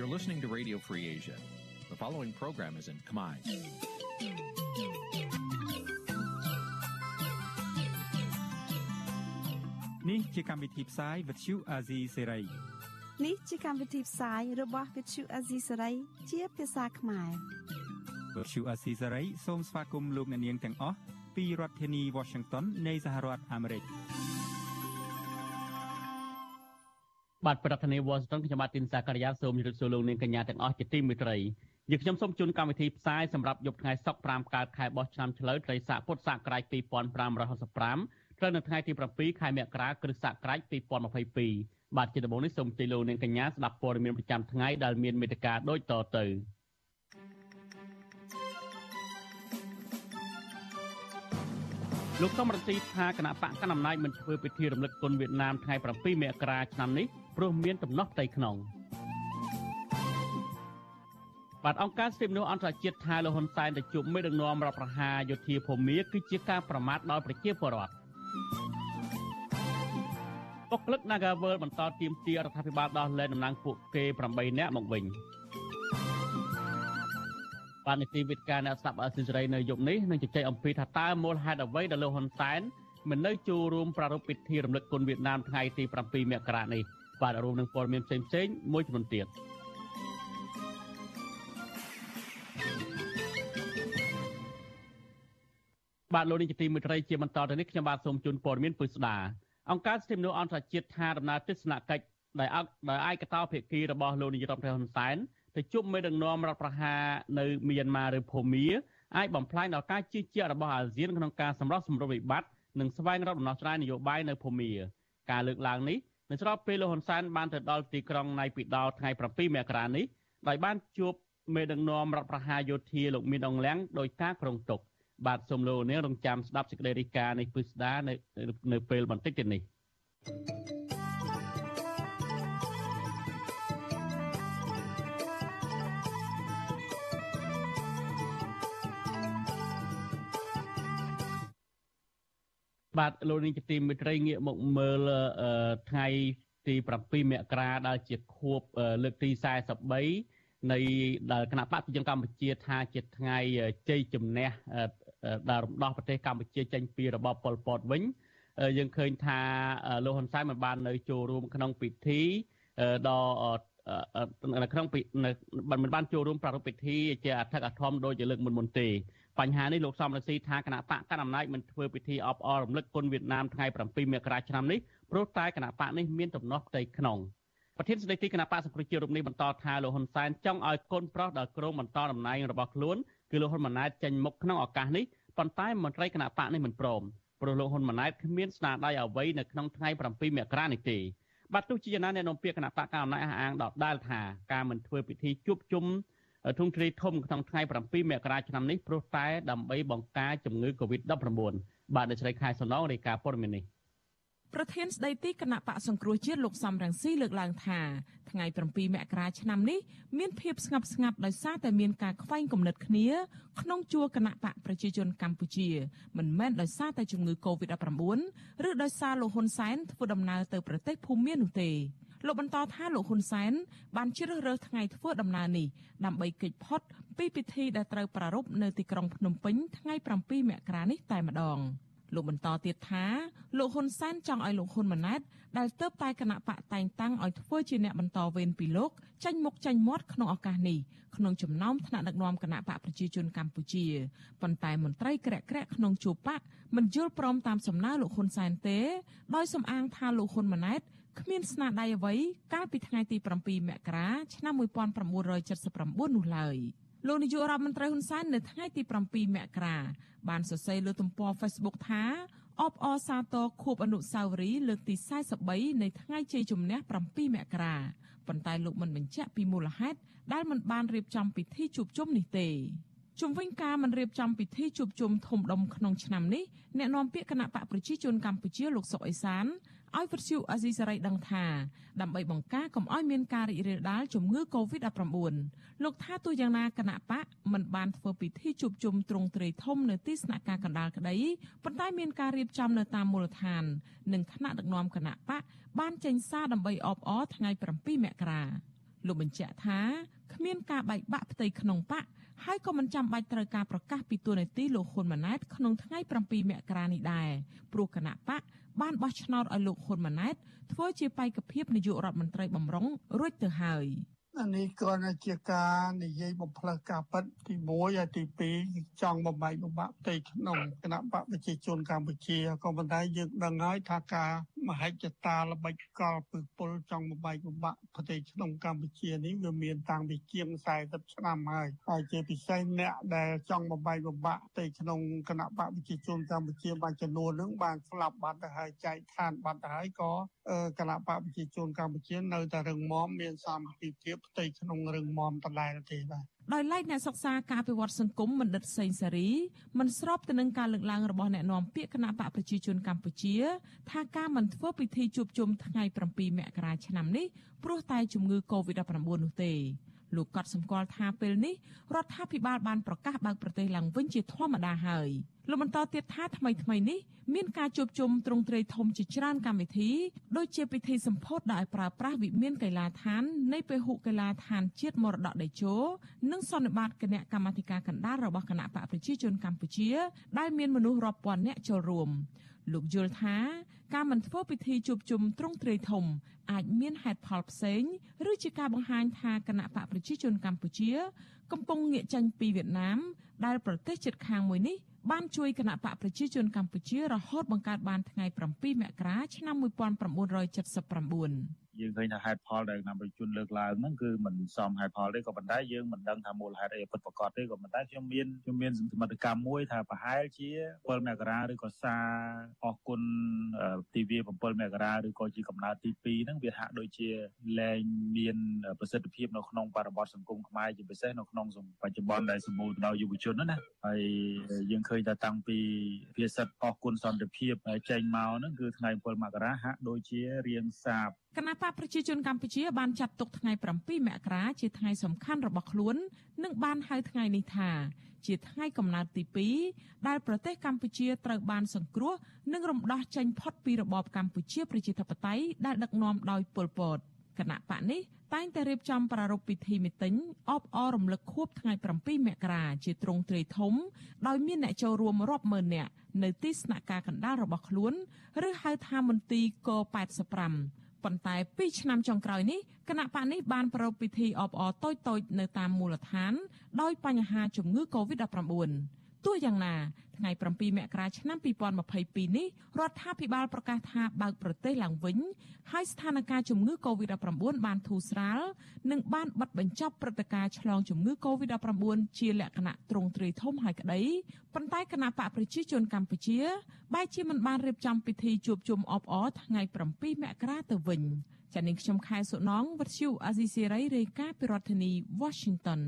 You're listening to Radio Free Asia. The following program is in Khmer. នេះជាកម្មវិធីផ្សាយ Vuthu Azizi Serai នេះជាកម្មវិធីផ្សាយរបស់ Vuthu Azizi Serai ជាភាសាខ្មែរ Vuthu Azizi Serai សូមស្វាគមន៍លោកអ្នកនាងទាំងអស់ពីរដ្ឋធានី Washington នៃសហរដ្ឋអាមេរិក បាទប្រធានាធិបតី Washington ខ្ញុំបាទទីនសាករិយាសូមជម្រាបសួរលោកនាងកញ្ញាទាំងអស់ជាទីមេត្រីយើងខ្ញុំសូមជូនកម្មវិធីផ្សាយសម្រាប់យប់ថ្ងៃសុក្រ5កើតខែបោះឆ្នាំឆ្លូវត្រីស័កពុទ្ធសករាជ2565ត្រូវនៅថ្ងៃទី7ខែមករាគ្រិស្តសករាជ2022បាទជាដំបូងនេះសូមជម្រាបលោកនាងកញ្ញាស្ដាប់ព័ត៌មានប្រចាំថ្ងៃដែលមានមេត្តាដូចតទៅ លោកសំរងស៊ីថាគណៈបកកណ្ដាលអំណាចមិនធ្វើពិធីរំលឹកគុណវៀតណាមថ្ងៃ7មករាឆ្នាំនេះព្រោះមានដំណោះផ្ទៃក្នុងបាទអង្គការសិទ្ធិមនុស្សអន្តរជាតិថាលោកហ៊ុនសែនទៅជួបមេដឹកនាំរដ្ឋប្រហារយោធាភូមាគឺជាការប្រមាថដល់ប្រជាពលរដ្ឋបុគ្គលិក Nagavel បន្តទៀមទារដ្ឋាភិបាលដោះលែងតំណែងពួកគេ8នាក់មកវិញ បាទនីតិវិទ្យាអ្នកស្ដាប់អសិរ័យនៅយប់នេះនឹងជជែកអំពីថាតើមូលហេតុអ្វីដែលលោកហ៊ុនសែនមិននៅចូលរួមប្រារព្ធពិធីរំលឹកគុណវៀតណាមថ្ងៃទី7មករានេះបាទរួមនឹងព័ត៌មានផ្សេងៗមួយចំនួនទៀតបាទលោកនាយកទីមេត្រីជាបន្តទៅនេះខ្ញុំបាទសូមជូនព័ត៌មានពិស្ដាអង្គការសិទ្ធិមនុស្សអន្តរជាតិថាដំណើរទស្សនកិច្ចដែលអដោយឯកតោភាគីរបស់លោកនាយរដ្ឋមន្ត្រីហ៊ុនសែន ទៅជួបមេដឹកនាំរដ្ឋប្រហារនៅមីយ៉ាន់ម៉ាឬភូមាអាចបំផ្លាញដល់ការជឿជាក់របស់អាស៊ានក្នុងការសម្រោះសម្រួលវិបត្តិនិងស្វែងរកដំណោះស្រាយនយោបាយនៅភូមា ការលើកឡើងនេះនៅស្របពេលលោកហ៊ុនសែនបានទៅដល់ទីក្រុងណៃពីដោថ្ងៃ7មករានេះដោយបានជួបមេដឹកនាំរដ្ឋប្រហារយោធាលោកមានអងលៀងដោយការក្រុងទុកបាទសូមលោកនាងរងចាំស្ដាប់សេចក្តីរាយការណ៍នេះពិស្ដានៅនៅពេលបន្តិចទៀតនេះ thank you បាទលោកនាងជាទីមេត្រីងាកមកមើលថ្ងៃទី7មករាដែលជាខួបលើកទី43នៃដែលគណៈបកប្រជាជនកម្ពុជាថាជាថ្ងៃជ័យជំនះដែលរំដោះប្រទេសកម្ពុជាចេញពីរបបប៉ុលពតវិញយើងឃើញថាលោកហ៊ុនសែនមិនបាននៅចូលរួមក្នុងពិធីដ៏នៅក្នុងមិនបានចូលរួមប្រារព្ធពិធីជាអធិកអធមដោយជាលើកមុនមុនទេ បញ្ហានេះលោកសំរងស៊ីថាគណៈបកកណ្ដាលអំណាចមិនធ្វើពិធីអបអររំលឹកគុណវៀតណាមថ្ងៃ7មករាឆ្នាំនេះព្រោះតែគណៈបកនេះមានទំនាស់ផ្ទៃក្នុងប្រធានស្ដីទីគណៈបកសង្គ្រោះជាតិរូបនេះបន្តថាលោកហ៊ុនសែនចង់ឲ្យកូនប្រុសដល់ក្រុមបន្តតំណែងរបស់ខ្លួនគឺលោកហ៊ុនម៉ាណែតចេញមុខក្នុងឱកាសនេះប៉ុន្តែមន្ត្រីគណៈបកនេះមិនព្រមព្រោះលោកហ៊ុនម៉ាណែតគ្មានស្នាដៃអ្វីនៅក្នុងថ្ងៃ7មករានេះទេបាទទោះជាយ៉ាងណាអ្នកនាំពាក្យគណៈបកកណ្ដាលអំណាចអះអាងដដែលថាការមិនធ្វើពិធីជួបជុំ ធំទ្រាយធំក្នុងថ្ងៃ7មករាឆ្នាំនេះព្រោះតែដើម្បីបង្ការជំងឺ Covid-19 បាទអ្នកស្រីខែសំណងរាយការណ៍ព័ត៌មាននេះប្រធានស្ដីទីគណៈបកសង្គ្រោះជាតិលោកសំរងស៊ីលើកឡើងថាថ្ងៃ7មករាឆ្នាំនេះមានភាពស្ងប់ស្ងាត់ដោយសារតែមានការខ្វែងគំនិតគ្នាក្នុងជួរគណៈបកប្រជាជនកម្ពុជាមិនមែនដោយសារតែជំងឺ Covid-19 ឬដោយសារលោកហ៊ុនសែនធ្វើដំណើរទៅប្រទេសភូមានោះទេ លោកបន្តថាលោកហ៊ុនសែនបានជ្រើសរើសថ្ងៃធ្វើដំណើរនេះដើម្បីគេចផុតពីពិធីដែលត្រូវប្រារព្ធនៅទីក្រុងភ្នំពេញថ្ងៃ7មករានេះតែម្ដងលោកបន្តទៀតថាលោកហ៊ុនសែនចង់ឲ្យលោកហ៊ុនម៉ាណែតដែលទៅតែគណៈបកតែងតាំងឲ្យធ្វើជាអ្នកបន្តវេនពីលោកចាញ់មុខចាញ់មាត់ក្នុងឱកាសនេះក្នុងចំណោមថ្នាក់ដឹកនាំគណៈបកប្រជាជនកម្ពុជាប៉ុន្តែមន្ត្រីក្រាក់ក្រាក់ក្នុងជួរបកមិនយល់ព្រមតាមសំណើលោកហ៊ុនសែនទេដោយសំអាងថាលោកហ៊ុនម៉ាណែត គ្មានស្នាដៃអ្វីកាលពីថ្ងៃទី7មករាឆ្នាំ1979នោះឡើយលោកនាយករដ្ឋមន្ត្រីហ៊ុនសែននៅថ្ងៃទី7មករាបានសរសេរលើទំព័រ Facebook ថាអបអរសាទរខួបអនុស្សាវរីយ៍លើកទី43នៃថ្ងៃជ័យជំនះ7មករាប៉ុន្តែលោកមិនបញ្ជាក់ពីមូលហេតុដែលមិនបានរៀបចំពិធីជួបជុំនេះទេជុំវិញការមិនរៀបចំពិធីជួបជុំធំដុំក្នុងឆ្នាំនេះអ្នកនាំពាក្យគណៈបកប្រជាជនកម្ពុជាលោកសុកអេសាន ឲ្យវិទ្យុអាស៊ីសេរីដឹងថាដើម្បីបង្ការកុំឲ្យមានការរីករាលដាលជំងឺ Covid-19 លោកថាទោះយ៉ាងណាគណៈបកមិនបានធ្វើពិធីជួបជុំទ្រង់ទ្រាយធំនៅទីស្នាក់ការកណ្ដាលក្តីប៉ុន្តែមានការរៀបចំនៅតាមមូលដ្ឋាន និងថ្នាក់ដឹកនាំគណៈបកបានចេញសារដើម្បីអបអរថ្ងៃ7មករាលោកបញ្ជាក់ថាគ្មានការបែកបាក់ផ្ទៃក្នុងបក ហើយក៏មិនចាំបាច់ត្រូវការប្រកាសពីទួលនីតិលោកហ៊ុនម៉ាណែតក្នុងថ្ងៃ7មករានេះដែរព្រោះគណៈបកបានបោះឆ្នោតឲ្យលោកហ៊ុនម៉ាណែតធ្វើជាបេក្ខភាពនាយករដ្ឋមន្ត្រីបំរុងរួចទៅហើយអា នេះគ្រាន់តែជាការនិយាយបំផ្លើសការពិតទី1ហើយទី2ចង់បំបែកបំបាក់ផ្ទៃក្នុងគណៈបកប្រជាជនកម្ពុជាក៏ប៉ុន្តែយើងដឹងហើយថាការមហិច្ឆតាល្បិចកលពឹសពលចង់បំបែកបំបាក់ប្រទេសក្នុងកម្ពុជានេះវាមានតាំងពីជាង40ឆ្នាំហើយហើយជាពិសេសអ្នកដែលចង់បំបែកបំបាក់ប្រទេសក្នុងគណៈបកប្រជាជនកម្ពុជាបានចំនួននឹងបានស្លាប់បាត់ទៅហើយចែកឋានបាត់ទៅហើយក៏គណៈបកប្រជាជនកម្ពុជានៅតែរឹងមាំមានសាមគ្គីភាពផ្ទៃក្នុងរឹងមាំដដែលទេបាទដោយឡែកអ្នកសិក្សាការពិវត្តសង្គមបណ្ឌិតសេងសេរីមិនស្របទៅនឹងការលើកឡើងរបស់អ្នកនាំពាក្យគណៈបកប្រជាជនកម្ពុជា ថាការមិនធ្វើពិធីជួបជុំថ្ងៃ7មករាឆ្នាំនេះព្រោះតែជំងឺ Covid-19 នោះទេ លោកកត់សម្គាល់ថាពេលនេះរដ្ឋាភិបាលបានប្រកាសបើកប្រទេសឡើងវិញជាធម្មតាហើយលោកបន្តទៀតថាថ្មីថ្មីនេះមានការជួបជុំទ្រង់ទ្រាយធំជាច្រើនកម្មវិធីដូចជាពិធីសម្ពោធដោយប្រើប្រាស់វិមានកីឡាដ្ឋាននៃពហុកីឡាដ្ឋានជាតិមរតកតេជោនិងសន្និបាតគណៈកម្មាធិការកណ្ដាលរបស់គណៈបកប្រជាជនកម្ពុជា ដែលមានមនុស្សរាប់ពាន់នាក់ចូលរួម លោកយល់ថាការមិនធ្វើពិធីជួបជុំទ្រង់ទ្រាយធំ អាចមានហេតុផលផ្សេងឬជាការបង្ហាញថាគណៈបកប្រជាជនកម្ពុជា កំពុងងាកចេញពីវៀតណាម ដែលប្រទេសជិតខាងមួយនេះបានជួយគណៈបកប្រជាជនកម្ពុជារហូតបង្កើតបានថ្ងៃ7មករាឆ្នាំ1979 យើងឃើញថាហេតុផលដែលគណៈប្រជាជនលើកឡើងហ្នឹងគឺមិនសមហេតុផលទេក៏ប៉ុន្តែយើងមិនដឹងថាមូលហេតុអីពិតប្រាកដទេក៏ប៉ុន្តែខ្ញុំមានខ្ញុំមានសមត្ថកម្មមួយថាប្រហែលជា7មករាឬក៏សារអរគុណទិវា7មករាឬក៏ជាកំណើតទី2ហ្នឹងវាហាក់ដូចជាលែងមានប្រសិទ្ធភាពនៅក្នុងបរិបទសង្គមខ្មែរជាពិសេសនៅក្នុងបច្ចុប្បន្នដែលសម្បូរទៅដោយយុវជនណាហើយយើងឃើញថាតាំងពីភាសិតអរគុណសន្តិភាពចេញមកហ្នឹងគឺថ្ងៃ7មករាហាក់ដូចជារៀងសាបគណៈបកប្រជាជនកម្ពុជាបានចាត់ទុកថ្ងៃ7មករាជាថ្ងៃសំខាន់របស់ខ្លួននិងបានហៅថ្ងៃនេះថាជាថ្ងៃកំណើតទី2ដែលប្រទេសកម្ពុជាត្រូវបានសង្គ្រោះនិងរំដោះចេញផុតពីរបបកម្ពុជាប្រជាធិបតេយ្យដែលដឹកនាំដោយប៉ុលពតគណៈបកនេះតែងតែរៀបចំប្រារព្ធពិធីមីតិញអបអររំលឹកខួបថ្ងៃ7មករាជាទ្រង់ទ្រាយធំដោយមានអ្នកចូលរួមរាប់ម៉ឺននាក់នៅទីស្នាក់ការកណ្ដាលរបស់ខ្លួន ឬហៅថាមន្ទីរក85 ប៉ុន្តែ2ឆ្នាំចុងក្រោយនេះគណៈបកនេះបានប្រារព្ធពិធីអបអរតូចៗនៅតាមមូលដ្ឋានដោយបញ្ហាជំងឺ Covid-19 ទោះយ៉ាងណាថ្ងៃ7មករាឆ្នាំ2022នេះរដ្ឋាភិបាលប្រកាសថាបើកប្រទេសឡើងវិញហើយស្ថានភាពជំងឺ Covid-19 បានធូរស្រាលនិងបានបិទបញ្ចប់ព្រឹត្តិការណ៍ឆ្លងជំងឺ Covid-19 ជាលក្ខណៈទ្រង់ទ្រាយធំហើយក្តីប៉ុន្តែគណៈបកប្រជាជនកម្ពុជាបែរជាមិនបានរៀបចំពិធីជួបជុំអបអរថ្ងៃ7មករាទៅវិញចានាងខ្ញុំខែសុណងវັດឈូអាស៊ីសេរីរាយការណ៍ពីរដ្ឋធានី Washington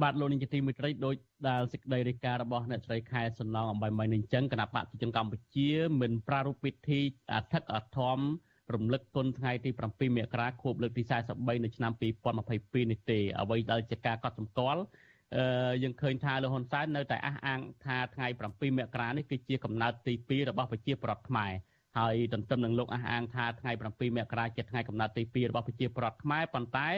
បាទលោកនាយកទីមេត្រីដោយដែលសេចក្តីរាយការណ៍របស់អ្នកស្រីខែសំណងអំបីមិញនេះអញ្ចឹងគណៈបកប្រជាជនកម្ពុជាមិនប្រារព្ធពិធីអធិកអធមរំលឹកគុណថ្ងៃទី7មករាខួបលើកទី43នៅឆ្នាំ2022នេះទេអ្វីដែលជាការកត់សម្គាល់អឺយើងឃើញថាលោកហ៊ុនសែននៅតែអះអាងថាថ្ងៃ7មករានេះគឺជាកំណើតទី2របស់ប្រជាប្រដ្ឋខ្មែរហើយទន្ទឹមនឹងលោកអះអាងថាថ្ងៃ7មករាជាថ្ងៃកំណើតទី2របស់ប្រជាប្រដ្ឋខ្មែរប៉ុន្តែ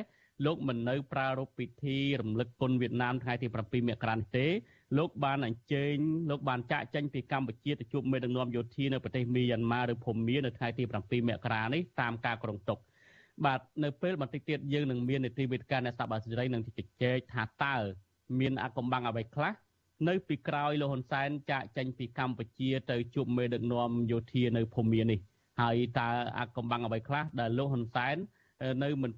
លោកមិននៅប្រារព្ធពិធីរំលឹកគុណវៀតណាមថ្ងៃទី7មករានេះទេលោកបានអញ្ជើញលោកបានចាក់ចេញពីកម្ពុជាទៅជួបមេដឹកនាំយោធានៅប្រទេសមីយ៉ាន់ម៉ាឬភូមានៅថ្ងៃទី7មករានេះតាមការគ្រោងទុកបាទនៅពេលបន្តិចទៀតយើងនឹងមាននីតិវិទ្យាអ្នកសាបាសេរីនឹងជជែកថាតើមានអកំបាំងអ្វីខ្លះនៅពីក្រោយលោកហ៊ុនសែនចាក់ចេញពីកម្ពុជាទៅជួបមេដឹកនាំយោធានៅភូមានេះហើយតើអកំបាំងអ្វីខ្លះដែលលោកហ៊ុនសែន នៅមិន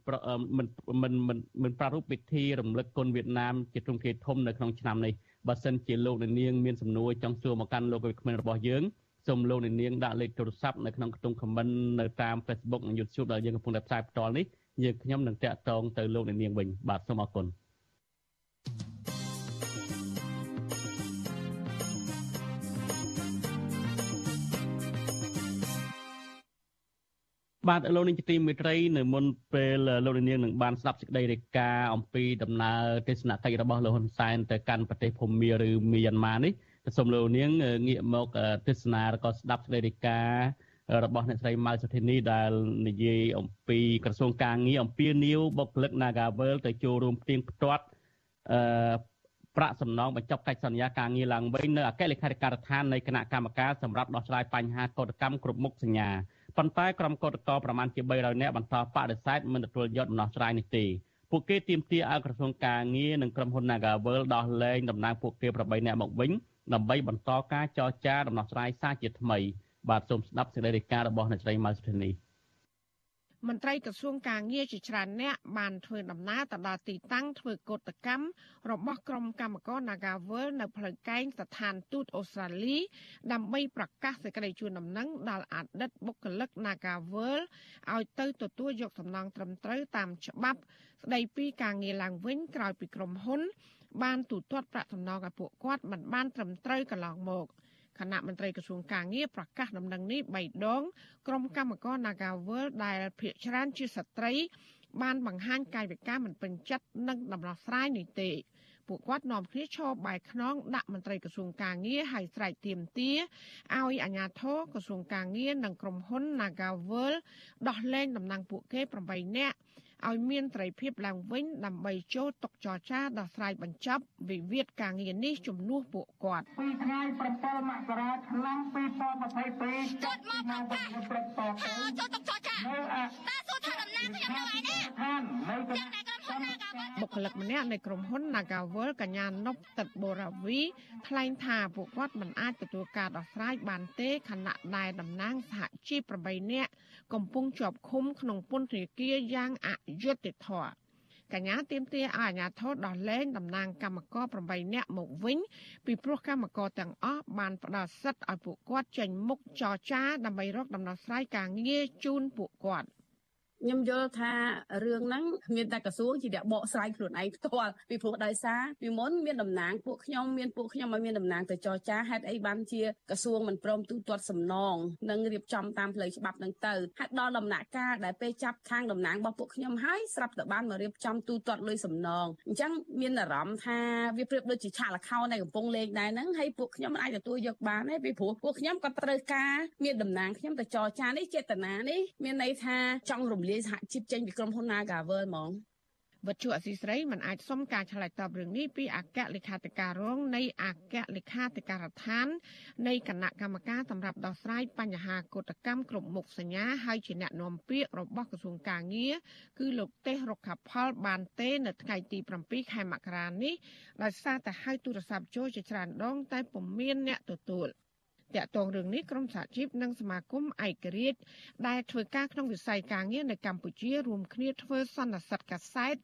មិនមិនមិនមិនប្រារព្ធពិធីរំលឹកគុណវៀតណាមជាទ្រង់ទ្រាយធំនៅក្នុងឆ្នាំនេះបើសិនជាលោកនាងមានសំណួរចង់សួរមកកាន់លោកវិក្កាមរបស់យើងសូមលោកនាងដាក់លេខទូរស័ព្ទនៅក្នុងខ្ទង់ comment នៅតាម Facebook និង YouTube ដែលយើងកំពុងតែផ្សាយផ្ទាល់នេះយើងខ្ញុំនឹងតាក់ទងទៅលោកនាងវិញបាទសូមអរគុណ បាទលោកនាងជាទីមេត្រីនៅមុនពេលលោកនាងនឹងបានស្ដាប់សេចក្តីរាយការណ៍អំពីដំណើរទស្សនកិច្ចរបស់លោកហ៊ុនសែនទៅកាន់ប្រទេសភូមាឬមីយ៉ាន់ម៉ានេះសូមលោកនាងងាកមកទស្សនាឬក៏ស្ដាប់សេចក្តីរាយការណ៍របស់អ្នកស្រីម៉ៅសុធីនីដែលនិយាយអំពីក្រសួងការងារអំពីនីវបុគ្គលិក Nagavel ទៅចូលរួមផ្ទៀងផ្ទាត់អឺ ប្រាក់សំណងបញ្ចប់កិច្ចសន្យាការងារឡើងវិញនៅអគ្គលេខាធិការដ្ឋាននៃគណៈកម្មការសម្រាប់ដោះស្រាយបញ្ហាកោតកម្មគ្រប់មុខសញ្ញាប៉ុន្តែក្រុមកោតក្រប្រមាណជា300នាក់បន្តបដិសេធមិនទទួលយកដំណោះស្រាយនេះទេពួកគេទាមទារឲ្យក្រសួងការងារនិងក្រុមហ៊ុន Nagavel ដោះលែងតំណែងពួកគេ8នាក់មកវិញដើម្បីបន្តការចរចាដំណោះស្រាយសារជាថ្មីបាទសូមស្ដាប់សេចក្តីរាយការណ៍របស់អ្នកស្រីម៉ៅសុធានី មន្ត្រីក្រសួងការងារជាច្រើនអ្នកបានធ្វើដំណើរទៅដល់ទីតាំងធ្វើកោតកម្មរបស់ក្រុមកម្មករ Nagavel នៅផ្លូវកែងស្ថានទូតអូស្ត្រាលី ដើម្បីប្រកាសសេចក្តីជូនដំណឹងដល់អតីតបុគ្គលិក Nagavel ឲ្យទៅទទួលយកសំណងត្រឹមត្រូវតាមច្បាប់ស្តីពីការងារឡើងវិញក្រោយពីក្រុមហ៊ុន បានទូទាត់ប្រាក់សំណងឲ្យពួកគាត់មិនបានត្រឹមត្រូវកន្លងមក។ គណៈមន្ត្រីក្រសួងការងារប្រកាសដំណឹងនេះ3ដងក្រុមកម្មករ Nagawal ដែលភាគច្រើនជាស្ត្រី បានបង្ហាញកាយវិការមិនពេញចិត្តនឹងដំណោះស្រាយនេះទេពួកគាត់នាំគ្នាឈរបែកខ្នងដាក់មន្ត្រីក្រសួងការងារឲ្យស្រែកទាមទារឲ្យអាជ្ញាធរក្រសួងការងារនិងក្រុមហ៊ុន Nagawal ដោះលែងតំណែងពួកគេ8នាក់ ឲ្យមានត្រីភាពឡើងវិញដើម្បីចូលតុចរចាដោះស្រាយបញ្ចប់វិវាទការងារនេះជំនួសពួកគាត់ពីថ្ងៃ7មករាឆ្នាំ2022ចុចមកប្រកាសចូលតុចរចាតើសួរថាដំណាងខ្ញុំនៅឯណាយ៉ាងណា បុគ្គលិកម្នាក់នៃក្រុមហ៊ុន Nagawal កញ្ញានុបតិតបូរាវីថ្លែងថាពួកគាត់មិនអាចទទួលការដោះស្រាយបានទេខណៈដែលតំណាងសហជីព8នាក់កំពុងជាប់ឃុំក្នុងពន្ធនាគារយ៉ាងអយុត្តិធម៌កញ្ញាទៀមទាឲ្យអាជ្ញាធរដោះលែងតំណាងកម្មករ8នាក់មកវិញពីព្រោះកម្មករទាំងអស់បានផ្ដល់សិទ្ធិឲ្យពួកគាត់ចេញមុខចរចាដើម្បីរកដំណោះស្រាយការងារជូនពួកគាត់ ខ្ញុំយល់ថារឿងហ្នឹងមានតែក្រសួងជាអ្នកបកស្រាយខ្លួនឯងផ្ទាល់ពីព្រោះដោយសារពីមុនមានតំណាងពួកខ្ញុំមានពួកខ្ញុំឲ្យមានតំណាងទៅចរចាហេតុអីបានជាក្រសួងមិនព្រមទូទាត់សំណងនិងរៀបចំតាមផ្លូវច្បាប់ហ្នឹងទៅហេតុដល់ដំណាក់កាលដែលពេលចាប់ខាងតំណាងរបស់ពួកខ្ញុំហើយស្រាប់តែបានមករៀបចំទូទាត់លុយសំណងអញ្ចឹងមានអារម្មណ៍ថាវាប្រៀបដូចជាឆាកលខោនៅកំពង់លេងដែរហ្នឹងហើយពួកខ្ញុំមិនអាចទទួលយកបានទេពីព្រោះពួកខ្ញុំក៏ត្រូវការមានតំណាងខ្ញុំទៅចរចានេះចេតនានេះមានន័យថាចង់រំលាយសហជីពចេញពីក្រុមហ៊ុន Nagavel ហ្មងវត្ថុអសីស្រីមិនអាចសុំការឆ្លើយតបរឿងនេះពីអគ្គលេខាធិការរងនៃអគ្គលេខាធិការដ្ឋាននៃគណៈកម្មការសម្រាប់ដោះស្រាយបញ្ហាកុតកម្មគ្រប់មុខសញ្ញាហើយជាអ្នកនាំពាក្យរបស់ក្រសួងកាងារគឺលោកទេស រុក្ខផលបានទេនៅថ្ងៃទី7ខែមករានេះដោយសារតែហៅទូរស័ព្ទចូលជាច្រើនដងតែពុំមានអ្នកទទួល។ តាក់ទងរឿងនេះក្រមសហជីពនិងសមាគមឯករាជ្យដែលធ្វើការក្នុងវិស័យការងារនៅកម្ពុជារួមគ្នាធ្វើសន្និសីទកាសែត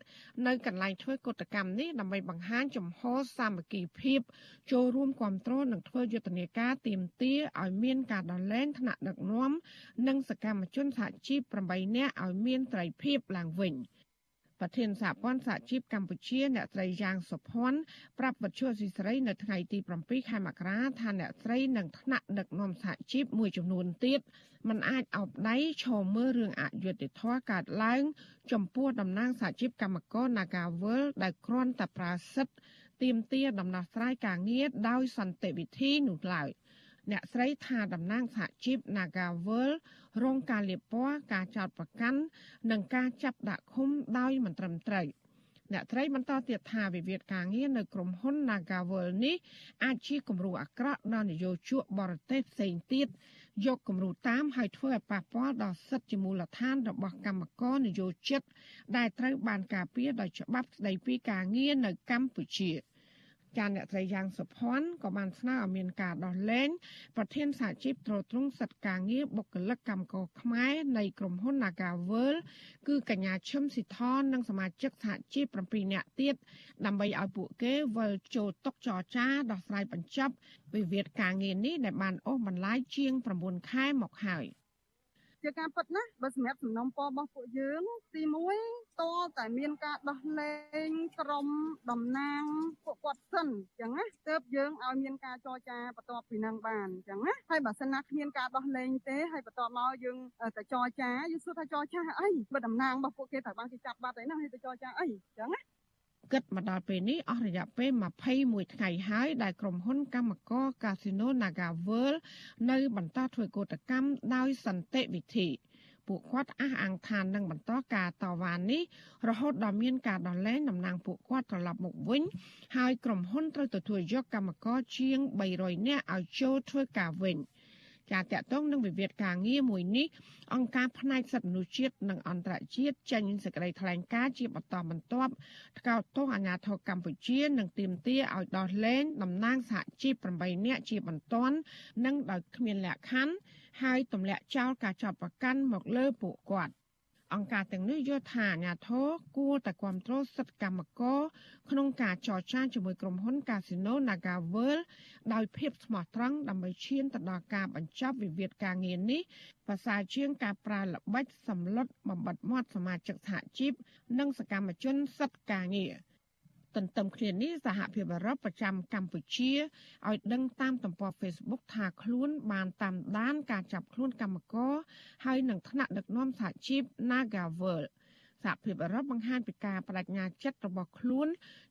នៅកន្លែងធ្វើកតកម្មនេះដើម្បីបង្ហាញចំហសាមគ្គីភាព ចូលរួមគ្រប់គ្រងនិងធ្វើយុទ្ធនាការទៀមទាឲ្យមានការដោះលែងថ្នាក់ដឹកនាំនិងសកម្មជនសហជីព8នាក់ឲ្យមានត្រីភាពឡើងវិញ។ ប្រធានសហព័ន្ធសហជីពកម្ពុជាអ្នកស្រីយ៉ាងសុភ័ណ្ឌប្រាប់វិទ្យុស៊ីស្រីនៅថ្ងៃទី7ខែមករាថាអ្នកស្រីនឹងថ្នាក់ដឹកនាំសហជីពមួយចំនួនទៀតมันអាចអោបដៃឈរមើលរឿងអយុត្តិធម៌កើតឡើង ចំពោះតំណាងសហជីពកម្មករ Nagawal ដែលគ្រាន់តែប្រាសិទ្ធទៀមទាដំណោះស្រាយការងារដោយសន្តិវិធីនោះឡើយ អ្នកស្រីថាតំណាងសហជីព Nagawal រងការលាបពណ៌ការចោទប្រកាន់និងការចាប់ដាក់ឃុំដោយមិនត្រឹមត្រូវអ្នកត្រីបន្តទៀតថាវិវាទការងារនៅក្រុមហ៊ុន Nagawal នេះអាចជាគំរូអាក្រក់ដល់នយោជកបរទេសផ្សេងទៀតយកគំរូតាមហើយធ្វើឲ្យប៉ះពាល់ដល់សិទ្ធិជាមូលដ្ឋានរបស់កម្មករនយោជិតដែលត្រូវបានការពារដោយច្បាប់ស្តីពីការងារនៅកម្ពុជា។ ចាអ្នកត្រីយ៉ាងសុភ័ណ្ឌក៏បានស្នើឲ្យមានការដោះលែងប្រធានសហជីពត្រួតត្រងសិទ្ធិការងារបុគ្គលិកកម្មករខ្មែរនៃក្រុមហ៊ុន Nagavel គឺកញ្ញាឈឹមស៊ីថននិងសមាជិកសហជីព7នាក់ទៀតដើម្បីឲ្យពួកគេវិលចូលតុចរចាដោះស្រាយបញ្ចប់វិវាទការងារនេះដែលបានអូសបន្លាយជាង9ខែមកហើយ។ ជាការពិតណាបើសម្រាប់សំណុំពររបស់ពួកយើងទី1តតែមានការដោះលែងក្រុមតំណាងពួកគាត់សិនអញ្ចឹងណាទើបយើងឲ្យមានការចរចាបន្ទាប់ពីនឹងបានអញ្ចឹងណាហើយបើសិនណាគ្មានការដោះលែងទេហើយបន្ទាប់មកយើងទៅចរចាយើងសួរថាចរចាអីបើតំណាងរបស់ពួកគេត្រូវបានគេចាប់បាត់ហើយណាហើយទៅចរចាអីអញ្ចឹងណា គិតមកដល់ពេលនេះអស់រយៈពេល21ថ្ងៃហើយដែលក្រុមហ៊ុនកម្មករកាស៊ីណូ Naga World នៅបន្តធ្វើកោតកម្មដោយសន្តិវិធីពួកគាត់អះអាងថានឹងបន្តការតវ៉ានេះរហូតដល់មានការដោះលែងតំណាងពួកគាត់ត្រឡប់មកវិញហើយក្រុមហ៊ុនត្រូវទទួលយកកម្មករជាង300នាក់ឲ្យចូលធ្វើការវិញ។ ការតាក់ទងនឹងវិវាទការងារមួយនេះអង្គការផ្នែកសិទ្ធិមនុស្សជាតិនិងអន្តរជាតិចេញសេចក្តីថ្លែងការណ៍ជាបន្តបន្ទាប់ថ្កោលទោសអាញាធរកម្ពុជានិងទាមទារឲ្យដោះលែងតំណាងសហជីព8នាក់ជាបន្ទាន់និងដោយគ្មានលក្ខខណ្ឌហើយទម្លាក់ចោលការចាប់ប្រកាន់មកលើពួកគាត់ អង្គការទាំងនេះយល់ថាអាញាធរគួរតែគ្រប់គ្រងសិទ្ធិកម្មករក្នុងការចរចាជាមួយក្រុមហ៊ុន Casino Naga World ដោយភាពស្មោះត្រង់ដើម្បីឈានទៅដល់ការបញ្ចប់វិវាទការងារនេះប្រសើរជាងការប្រើល្បិចសម្លុតបំបត្តិមាត់សមាជិកសហជីពនិងសកម្មជនសិទ្ធិការងារ។ ទន្ទឹមគ្នានេះសហភាពអឺរ៉ុបប្រចាំកម្ពុជាឲ្យដឹងតាមទំព័រ Facebook ថាខ្លួនបានតាមដានការចាប់ខ្លួនកម្មករហើយនឹងថ្នាក់ដឹកនាំសហជីព Nagavel សហភាពអឺរ៉ុបបង្ហាញពីការបដិញ្ញាចិត្តរបស់ខ្លួន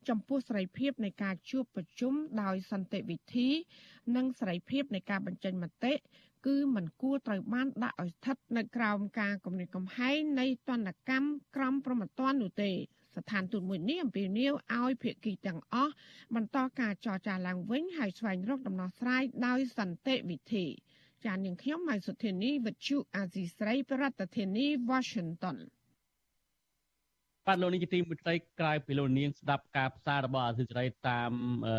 ចំពោះសេរីភាពនៃការជួបប្រជុំដោយសន្តិវិធី និងសេរីភាពនៃការបញ្ចេញមតិគឺមិនគួរត្រូវបានដាក់ឲ្យស្ថិតនៅក្រោមការគំរាមកំហែងនៃទណ្ឌកម្មក្រមព្រហ្មទណ្ឌនោះទេ ស្ថានទូតមួយនេះអំពាវនាវឲ្យភាគីទាំងអស់បន្តការចរចាឡើងវិញហើយស្វែងរកដំណោះស្រាយដោយសន្តិវិធីចាននាងខ្ញុំម៉ៃសុធានីវិទ្យុអាស៊ីស្រីប្រធានាធិបតី Washington បាទលោកនាយកទីមេត្រីក្រៅពីលោកនាងស្ដាប់ការផ្សាយរបស់អាស៊ីសេរីតាមអឺ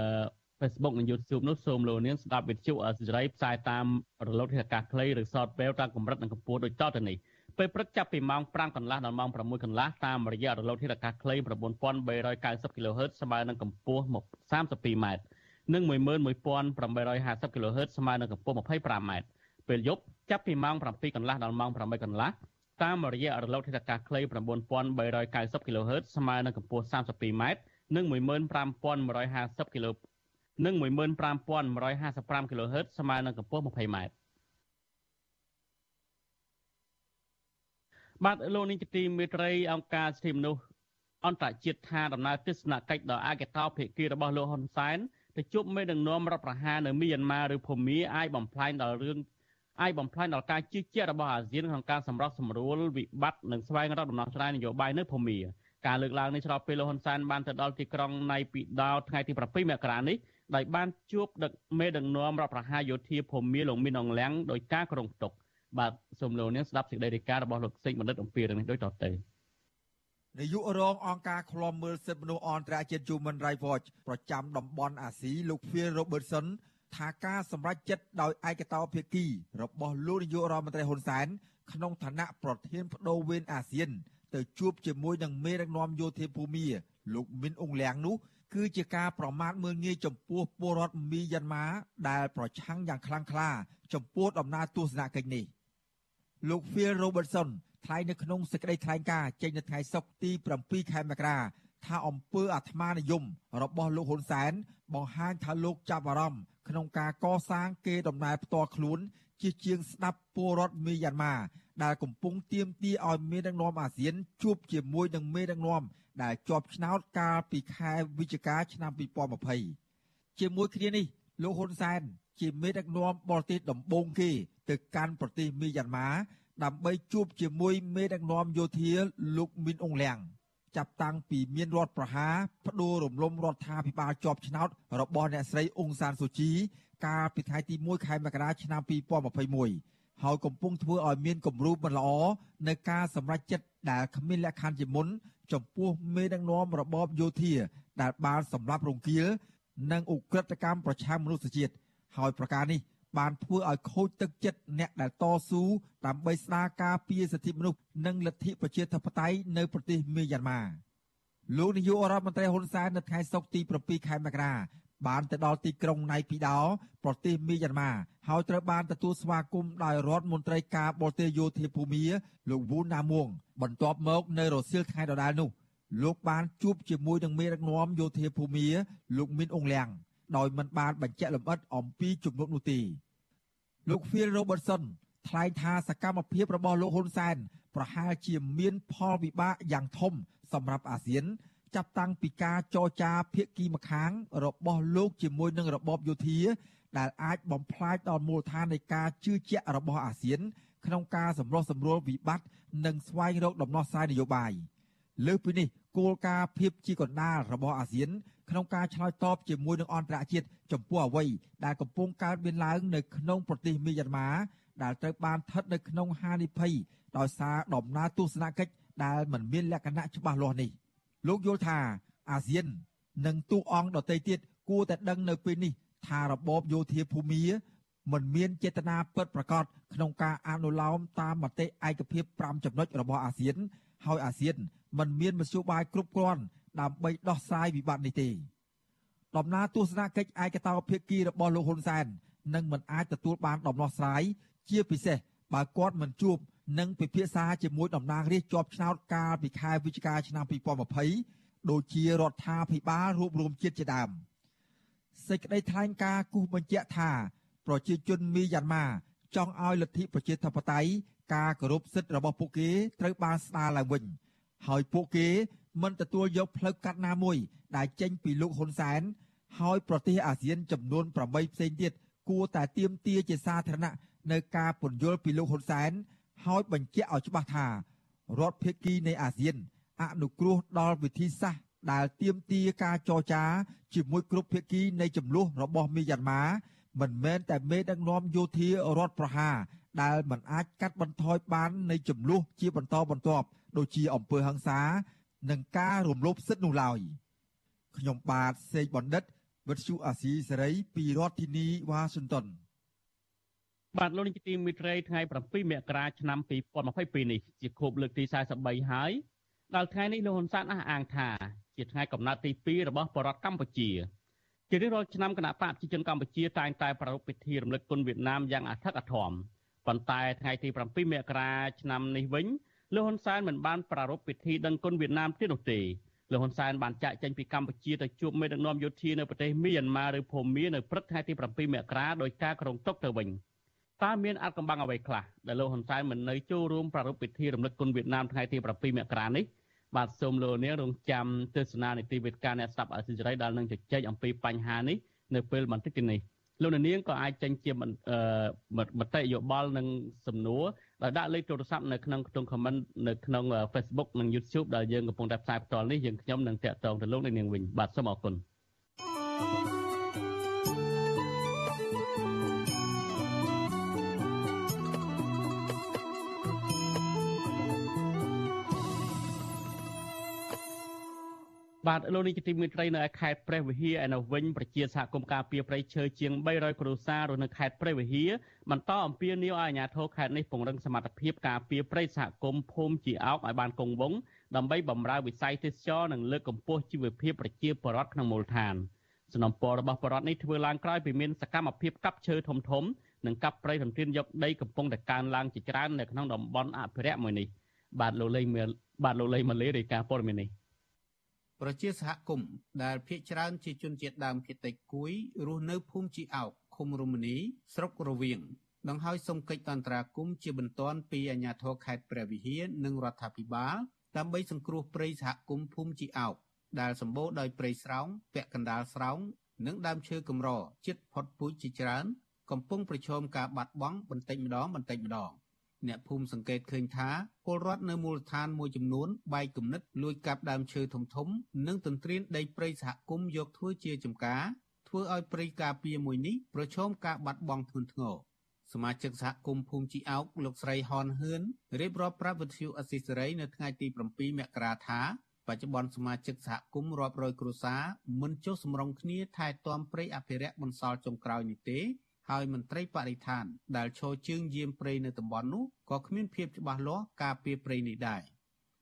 Facebook និង YouTube នោះសូមលោកនាងស្ដាប់វិទ្យុអាស៊ីសេរីផ្សាយតាមរលកធាតុអាកាសខ្លីឬ Shortwave តាមកម្រិតនិងកម្ពស់ដូចតទៅនេះ។ ពេលព្រឹកចាប់ពីម៉ោង5កន្លះដល់ម៉ោង6កន្លះតាមរយៈរលកធាតុអាកាសខ្លី9390 kHz ស្មើនឹងកម្ពស់32ម៉ែត្រនិង11850 kHz ស្មើនឹងកម្ពស់25ម៉ែត្រពេលយប់ចាប់ពីម៉ោង7កន្លះដល់ម៉ោង8កន្លះតាមរយៈរលកធាតុអាកាសខ្លី9390 kHz ស្មើនឹងកម្ពស់32ម៉ែត្រនិង15150 kHz និង15155 kHz ស្មើនឹងកម្ពស់20ម៉ែត្រ បាទលោកនាងជាទីមេត្រីអង្គការសិទ្ធិមនុស្សអន្តរជាតិថាដំណើរទស្សនកិច្ចដល់អាកេតោភាគីរបស់លោកហ៊ុនសែនទៅជួបមេដឹកនាំរដ្ឋប្រហារនៅមីយ៉ាន់ម៉ាឬភូមាអាចបំផ្លាញដល់រឿងអាចបំផ្លាញដល់ការជឿជាក់របស់អាស៊ានក្នុងការសម្រុះសម្រួលវិបត្តិនិងស្វែងរកដំណោះស្រាយនយោបាយនៅភូមាការលើកឡើងនេះឆ្លុះពេលលោកហ៊ុនសែនបានទៅដល់ទីក្រុងណៃពីដោថ្ងៃទី7មករានេះដោយបានជួបដឹកមេដឹកនាំរដ្ឋប្រហារយោធាភូមាលោកមីនអងលៀងដោយការក្រុងទុក បាទសូមលោកនាងស្ដាប់សេចក្តីរាយការណ៍របស់លោកសេកបណ្ឌិតអំពីរឿងនេះដូចតទៅនាយករងអង្គការឃ្លាំមើលសិទ្ធិមនុស្សអន្តរជាតិ Human Rights Watch ប្រចាំតំបន់អាស៊ីលោក Phil Robertson ថាការសម្រេចចិត្តដោយឯកតោភាគី របស់លោកនាយករដ្ឋមន្ត្រីហ៊ុនសែនក្នុងឋានៈប្រធានបដូវវេនអាស៊ាន ទៅជួបជាមួយនឹងមេដឹកនាំយោធាភូមាលោកមីនអ៊ុងលៀងនោះគឺជាការប្រមាថមើលងាយចំពោះពលរដ្ឋមីយ៉ាន់ម៉ាដែលប្រឆាំងយ៉ាងខ្លាំងក្លា ចំពោះដំណើរទស្សនកិច្ចនេះ។ លោក Phil Robertson ថ្លែងនៅក្នុងសេចក្តីថ្លែងការណ៍ចេញនៅថ្ងៃសុក្រទី7ខែមករាថាអង្គើអាត្មានិយមរបស់លោកហ៊ុនសែនបង្ហាញថាលោកចាប់អារម្មណ៍ក្នុងការកសាងគេដំណើរផ្ទាល់ខ្លួន ជាជាងស្ដាប់ពលរដ្ឋមីយ៉ាន់ម៉ាដែលកំពុងទៀមទាឲ្យមេដឹកនាំអាស៊ានជួបជាមួយនឹងមេដឹកនាំដែលជាប់ឆ្នោតកាលពីខែវិច្ឆិកាឆ្នាំ2020ជាមួយគ្នានេះ លោកហ៊ុនសែនជាមេដឹកនាំបរទេសដំបូងគេទៅកាន់ប្រទេសមីយ៉ាន់ម៉ាដើម្បីជួបជាមួយមេដឹកនាំយោធាលោកមីនអងលៀងចាប់តាំងពីមានរដ្ឋប្រហារបដូររំលំរដ្ឋាភិបាលជាប់ឆ្នោតរបស់អ្នកស្រីអ៊ុងសានស៊ូជីកាលពីថ្ងៃទី1ខែមករាឆ្នាំ2021ហើយកំពុងធ្វើឲ្យមានគំរូមិនល្អនៅការសម្រេចចិត្តដែលគ្មានលក្ខខណ្ឌជាមុនចំពោះមេដឹកនាំរបបយោធាដែលបានសម្លាប់រង្គាល និងឧក្រិដ្ឋកម្មប្រឆាំងមនុស្សជាតិហើយប្រការនេះបានធ្វើឲ្យខូចទឹកចិត្តអ្នកដែលតស៊ូដើម្បីស្ដារការពារសិទ្ធិមនុស្សនិងលទ្ធិប្រជាធិបតេយ្យនៅប្រទេសមីយ៉ាន់ម៉ាលោកនាយករដ្ឋមន្ត្រីហ៊ុនសែននៅថ្ងៃសុក្រទី7ខែមករាបានទៅដល់ទីក្រុងណៃពីដោប្រទេសមីយ៉ាន់ម៉ាហើយត្រូវបានទទួលស្វាគមន៍ដោយរដ្ឋមន្ត្រីការបរទេសយោធាភូមាលោកវូនណាមួងបន្ទាប់មកនៅរសៀលថ្ងៃដដែលនោះ លោកបានជួបជាមួយនឹងមេដឹកនាំយោធាភូមាលោកមីនអងលៀងដោយមិនបានបញ្ជាក់លម្អិតអំពីជំនួបនោះទេលោក Phil Robertson ថ្លែងថាសកម្មភាពរបស់លោកហ៊ុនសែនប្រហែលជាមានផលវិបាកយ៉ាងធំសម្រាប់អាស៊ាន ចាប់តាំងពីការចរចាភាគីម្ខាង របស់លោកជាមួយនឹងរបបយោធា ដែលអាចបំផ្លាញដល់មូលដ្ឋាននៃការជឿជាក់របស់អាស៊ាន ក្នុងការសម្រុះសម្រួលវិបត្តិនិងស្វែងរកដំណោះស្រាយនយោបាយលើសពីនេះ គោលការណ៍ភាពជាកណ្ដាលរបស់អាស៊ានក្នុងការឆ្លើយតបជាមួយនឹងអន្តរជាតិចំពោះអ្វីដែលកំពុងកើតមានឡើងនៅក្នុងប្រទេសមីយ៉ាន់ម៉ាដែលត្រូវបានស្ថិតនៅក្នុងហានិភ័យដោយសារដំណើរទស្សនកិច្ចដែលមិនមានលក្ខណៈច្បាស់លាស់នេះលោកយល់ថាអាស៊ាន និងទូតអង្គដទៃទៀតគួរតែដឹងនៅពេលនេះថារបបយោធាភូមាមិនមានចេតនាពិតប្រាកដក្នុងការអនុលោមតាមមតិឯកភាព5ចំណុចរបស់អាស៊ាន ហើយអាស៊ាន មិនមានមធ្យោបាយគ្រប់គ្រាន់ដើម្បីដោះស្រាយវិបត្តិនេះទេដំណើរទស្សនកិច្ចឯកតោភាគីរបស់លោកហ៊ុនសែននឹងមិនអាចទទួលបានដំណោះស្រាយជាពិសេសបើគាត់មិនជួបនិងពិភាក្សាជាមួយតំណាងរាស្ត្រជាប់ឆ្នោតកាលពីខែវិច្ឆិកាឆ្នាំ2020ដូចជារដ្ឋាភិបាលរួបរวมជាតិជាដើមសេចក្តីថ្លែងការណ៍គូសបញ្ជាក់ថាប្រជាជនមីយ៉ាន់ម៉ាចង់ឲ្យលទ្ធិប្រជាធិបតេយ្យការគោរពសិទ្ធិរបស់ពួកគេត្រូវបានស្ដារឡើងវិញ ហើយពួកគេមិនទទួលយកផ្លូវកាត់ណាមួយ ដែលចេញពីលោកហ៊ុនសែនហើយប្រទេសអាស៊ានចំនួន8ផ្សេងទៀតគួរតែទៀមទាជាសាធារណៈនៅការពន្យល់ពីលោកហ៊ុនសែនហើយបញ្ជាក់ឲ្យច្បាស់ថារដ្ឋភាគីនៃអាស៊ានអនុគ្រោះដល់វិធីសាស្ត្រដែលទៀមទាការចរចាជាមួយគ្រប់ភាគីនៃចំនួនរបស់មីយ៉ាន់ម៉ាមិនមែនតែមេដឹកនាំយោធារដ្ឋប្រហារ ដែលមិនអាចកាត់បន្ថយបាននៃចំនួនជាបន្តបន្ទាប់ដូចជាអំពើហិង្សានិងការរំលោភសិទ្ធិនោះឡើយខ្ញុំបាទសេកបណ្ឌិតវិទ្យុអាស៊ីសេរីពីរដ្ឋធានីវ៉ាស៊ីនតោនបាទលោកនាយកទីមេត្រីថ្ងៃ7មករាឆ្នាំ2022នេះជាខួបលើកទី43ហើយដល់ថ្ងៃនេះលោកហ៊ុនសែនអះអាងថាជាថ្ងៃកំណើតទី2របស់បរតកម្ពុជាជារៀងរាល់ឆ្នាំគណៈបកប្រជាជនកម្ពុជាតែងតែប្រារព្ធពិធីរំលឹកគុណវៀតណាមយ៉ាងអធិកអធម ប៉ុន្តែថ្ងៃទី7មករាឆ្នាំនេះវិញលោកហ៊ុនសែនមិនបានប្រារព្ធពិធីដឹងគុណវៀតណាមទៀតនោះទេលោកហ៊ុនសែនបានចាក់ចេញពីកម្ពុជាទៅជួបមេដឹកនាំយោធានៅប្រទេសមីយ៉ាន់ម៉ាឬភូមានៅព្រឹកថ្ងៃទី7មករាដោយការក្រុងតុកទៅវិញ។តើមានអត្ថកម្បាំងអ្វីខ្លះដែលលោកហ៊ុនសែនមិននៅចូលរួមប្រារព្ធពិធីរំលឹកគុណវៀតណាមថ្ងៃទី7មករានេះបាទសូមលោកនាងរងចាំទស្សនានីតិវិទ្យាអ្នកស្ដាប់អសិរ័យដែលនឹងជជែកអំពីបញ្ហានេះនៅពេលបន្តិចទៀតនេះ លោកនាងក៏អាចចេញជាមតិយោបល់និងសំណួរដោយដាក់លេខទូរស័ព្ទនៅក្នុងខ្ទង់ comment នៅក្នុង Facebook និង YouTube ដែលយើងកំពុងតែផ្សាយផ្ទាល់នេះយើងខ្ញុំនឹងតាក់ទងទៅលោកនាងវិញបាទសូមអរគុណ thank you បាទលោកនេះជាទីមេត្រីនៅខេត្តព្រះវិហារឯនៅវិញប្រជាសហគមន៍ការពារព្រៃឈើជាង300គ្រួសាររស់នៅខេត្តព្រះវិហារបន្តអំពាវនាវឲ្យអាជ្ញាធរខេត្តនេះពង្រឹងសមត្ថភាពការពារព្រៃសហគមន៍ភូមិជាអោកឲ្យបានគង់វង្សដើម្បីបម្រើវិស័យទេសចរនិងលើកកម្ពស់ជីវភាពប្រជាពលរដ្ឋក្នុងមូលដ្ឋានសំណពររបស់ពលរដ្ឋនេះធ្វើឡើងក្រោយពីមានសកម្មភាពកាប់ឈើធំធំនិងកាប់ព្រៃរំទានយកដីកំពុងតែកើនឡើងជាច្រើននៅក្នុងតំបន់អភិរក្សមួយនេះបាទលោកលេងបាទលោកលេងម៉ាឡេរាយការណ៍ព័ត៌មាននេះ ប្រជាសហគមន៍ដែលភ ieck ច្រើនជាជនជាតិដើមភាគតិចគួយរស់នៅភូមិជីអោកឃុំរមនីស្រុករវៀងដង្ហើយសុំកិច្ចអន្តរាគមន៍ជាបន្ទាន់ពីអាជ្ញាធរខេត្តព្រះវិហារនិងរដ្ឋាភិបាលដើម្បីសង្គ្រោះព្រៃសហគមន៍ភូមិជីអោកដែលសម្បូរដោយព្រៃស្រោងពាក់កណ្ដាលស្រោងនិងដើមឈើកម្រជិតផុតពូជជាច្រើន កំពុងប្រឈមការបាត់បង់បន្តិចម្ដងបន្តិចម្ដង អ្នកភូមិសង្កេតឃើញថាពលរដ្ឋនៅមូលដ្ឋានមួយចំនួនបែកគំនិតលួចកាប់ដើមឈើធំធំ និងទន្ទ្រានដីព្រៃសហគមន៍យកធ្វើជាចំការធ្វើឲ្យព្រៃការពារមួយនេះប្រឈមការបាត់បង់ធ្ងន់ធ្ងរសមាជិកសហគមន៍ភូមិជីអោកលោកស្រីហនហឿនរៀបរាប់ប្រាប់វិទ្យុអស៊ីសេរីនៅថ្ងៃទី7មករាថាបច្ចុប្បន្នសមាជិកសហគមន៍រាប់រយគ្រួសារមិនចុះសម្រុងគ្នាថែទាំព្រៃអភិរក្សបន្សល់ចុងក្រោយនេះទេ ហើយមន្ត្រីបរិស្ថាន ដែលឈរជើងយាមព្រៃនៅតំបន់នោះក៏គ្មានភាពច្បាស់លាស់ការពារព្រៃនេះដែរ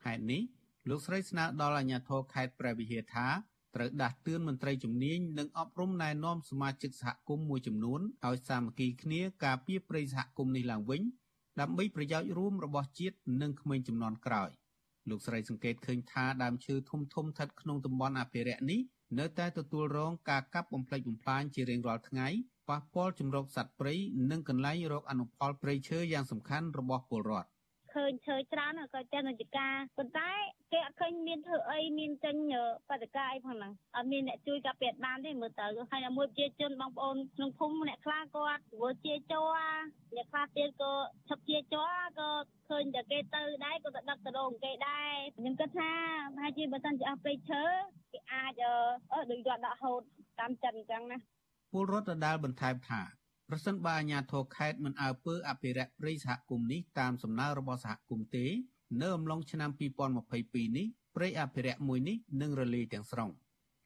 ហេតុនេះលោកស្រីស្នើដល់អាជ្ញាធរខេត្តព្រះវិហារថាត្រូវដាស់តឿនមន្ត្រីជំនាញនិងអប់រំណែនាំសមាជិកសហគមន៍មួយចំនួនឲ្យសាមគ្គីគ្នាការពារព្រៃសហគមន៍នេះឡើងវិញដើម្បីប្រយោជន៍រួមរបស់ជាតិនិងក្មេងចំនួនក្រោយលោកស្រីសង្កេតឃើញថាដើមឈើធំធំស្ថិតក្នុងតំបន់អភិរក្សនេះនៅតែទទួលរងការកាប់បំផ្លិចបំផ្លាញជារៀងរាល់ថ្ងៃ ប៉ះពាល់ជំរកសត្វព្រៃនិងកន្លែងរកអនុផលព្រៃឈើយ៉ាងសំខាន់របស់ពលរដ្ឋឃើញឈើច្រើនក៏ចេះនយោការប៉ុន្តែគេអត់ឃើញមានធ្វើអីមានចេញបដកាអីផងហ្នឹងអត់មានអ្នកជួយកាពាតបានទេមើលទៅហើយមួយជាជនបងប្អូនក្នុងភូមិអ្នកខ្លះគាត់ធ្វើជាជ័រអ្នកខ្លះទៀតក៏ឈប់ជាជ័រក៏ឃើញតែគេទៅដែរក៏ទៅដឹកទៅដងគេដែរខ្ញុំគិតថាប្រហែលជាបើសិនជាអស់ព្រៃឈើគេអាចអឺដូចរដ្ឋដាក់ហូតតាមចិនអញ្ចឹងណា ពលរដ្ឋដដាលបន្ថែមថាប្រសិនបើអាជ្ញាធរខេត្តមិនអើពើអភិរក្សព្រៃសហគមន៍នេះតាមសំណើរបស់សហគមន៍ទេ នៅអំឡុងឆ្នាំ2022នេះព្រៃអភិរក្សមួយនេះនឹងរលាយទាំងស្រុង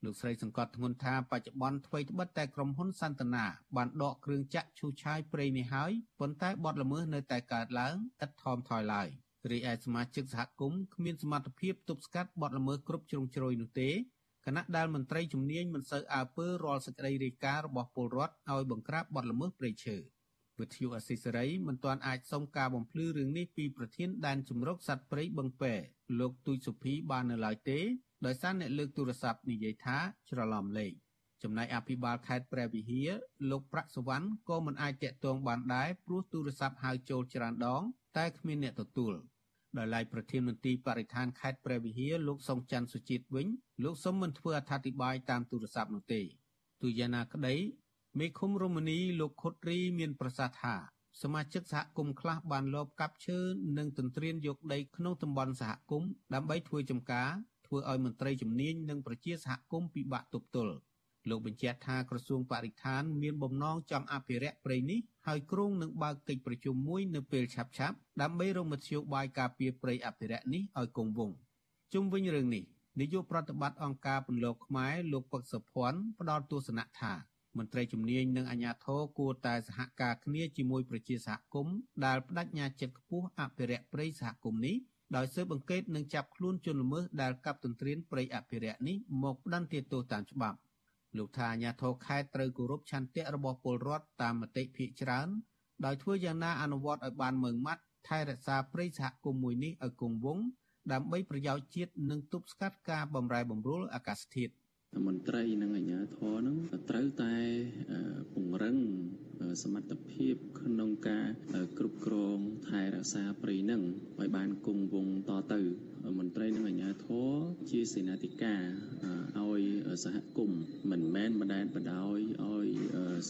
លោកស្រីសង្កត់ធ្ងន់ថាបច្ចុប្បន្នថ្មីត្បិតតែក្រុមហ៊ុនសន្តានាបានដកគ្រឿងចាក់ឈូសឆាយព្រៃនេះហើយប៉ុន្តែបទល្មើសនៅតែកើតឡើងឥតថមថយឡើយរីឯសមាជិកសហគមន៍គ្មានសមត្ថភាពទប់ស្កាត់បទល្មើសគ្រប់ជ្រុងជ្រោយនោះទេ គណៈដែលមន្ត្រីជំនាញមិនសូវអើពើរាល់សេចក្តីរាយការណ៍របស់ពលរដ្ឋឲ្យបង្ក្រាបបទល្មើសព្រៃឈើវិទ្យុអសិសរីមិនទាន់អាចសុំការបំភ្លឺរឿងនេះពីប្រធានដែនជំរកសត្វព្រៃបឹងពែលោកទូចសុភីបាននៅឡើយទេដោយសារអ្នកលើកទូរស័ព្ទនិយាយថាច្រឡំលេខចំណែកអភិបាលខេត្តព្រះវិហារលោកប្រាក់សវណ្ណក៏មិនអាចតាក់ទងបានដែរព្រោះទូរស័ព្ទហៅចូលច្រើនដង តែគ្មានអ្នកទទួល ដោយឡែកប្រធានមន្ត្រីបរិស្ថានខេត្តព្រះវិហារលោកសុងច័ន្ទសុជាតិវិញលោកសុំមិនធ្វើអត្ថាធិប្បាយតាមទូរស័ព្ទនោះទេទូយ៉ាងណាក្តីមេឃុំរមនីលោកខុតរីមានប្រសាសន៍ថាសមាជិកសហគមន៍ខ្លះបានលបកាប់ឈើនិងទន្ទ្រានយកដីក្នុងតំបន់សហគមន៍ដើម្បីធ្វើចំការធ្វើឲ្យមន្ត្រីជំនាញនិងប្រជាសហគមន៍ពិបាកទប់ទល់ លោកបញ្ជាក់ថាក្រសួងបរិស្ថានមានបំណងចង់អភិរក្សព្រៃនេះហើយគ្រោងនឹងបើកកិច្ចប្រជុំមួយនៅពេលឆាប់ៗដើម្បីរកមធ្យោបាយការពារព្រៃអភិរក្សនេះឲ្យគង់វង្សជុំវិញរឿងនេះនាយកប្រតិបត្តិអង្គការពន្លកខ្មែរលោកពឹកសុភ័ណ្ឌផ្ដល់ទស្សនៈថាមន្ត្រីជំនាញនិងអាជ្ញាធរគួរតែសហការគ្នាជាមួយប្រជាសហគមន៍ដែលបដិញ្ញាចិត្តខ្ពស់អភិរក្សព្រៃសហគមន៍នេះដោយស៊ើបអង្កេតនិងចាប់ខ្លួនជនល្មើសដែលកាប់ទន្ទ្រានព្រៃអភិរក្សនេះមកផ្ដន្ទាទោសតាមច្បាប់ លោកថាអាញាធរខេត្តត្រូវគោរពឆន្ទៈរបស់ពលរដ្ឋតាមមតិភាគច្រើនដោយធ្វើយ៉ាងណាអនុវត្តឲ្យបានម៉ឺងម៉ាត់ថែរក្សាព្រៃសហគមន៍មួយនេះឲ្យគង់វង្សដើម្បីប្រយោជន៍ជាតិនិងទប់ស្កាត់ការបំរែបំរួលអាកាសធាតុមន្ត្រីនិងអាជ្ញាធរនឹងត្រូវតែពង្រឹងសមត្ថភាពក្នុងការគ្រប់គ្រងថែរក្សាព្រៃនឹងឲ្យបានគង់វង្សតទៅមន្ត្រីនិងអាជ្ញាធរជាសេនាធិការឲ្យសហគមន៍មិនមែនបដែនបដោយឲ្យ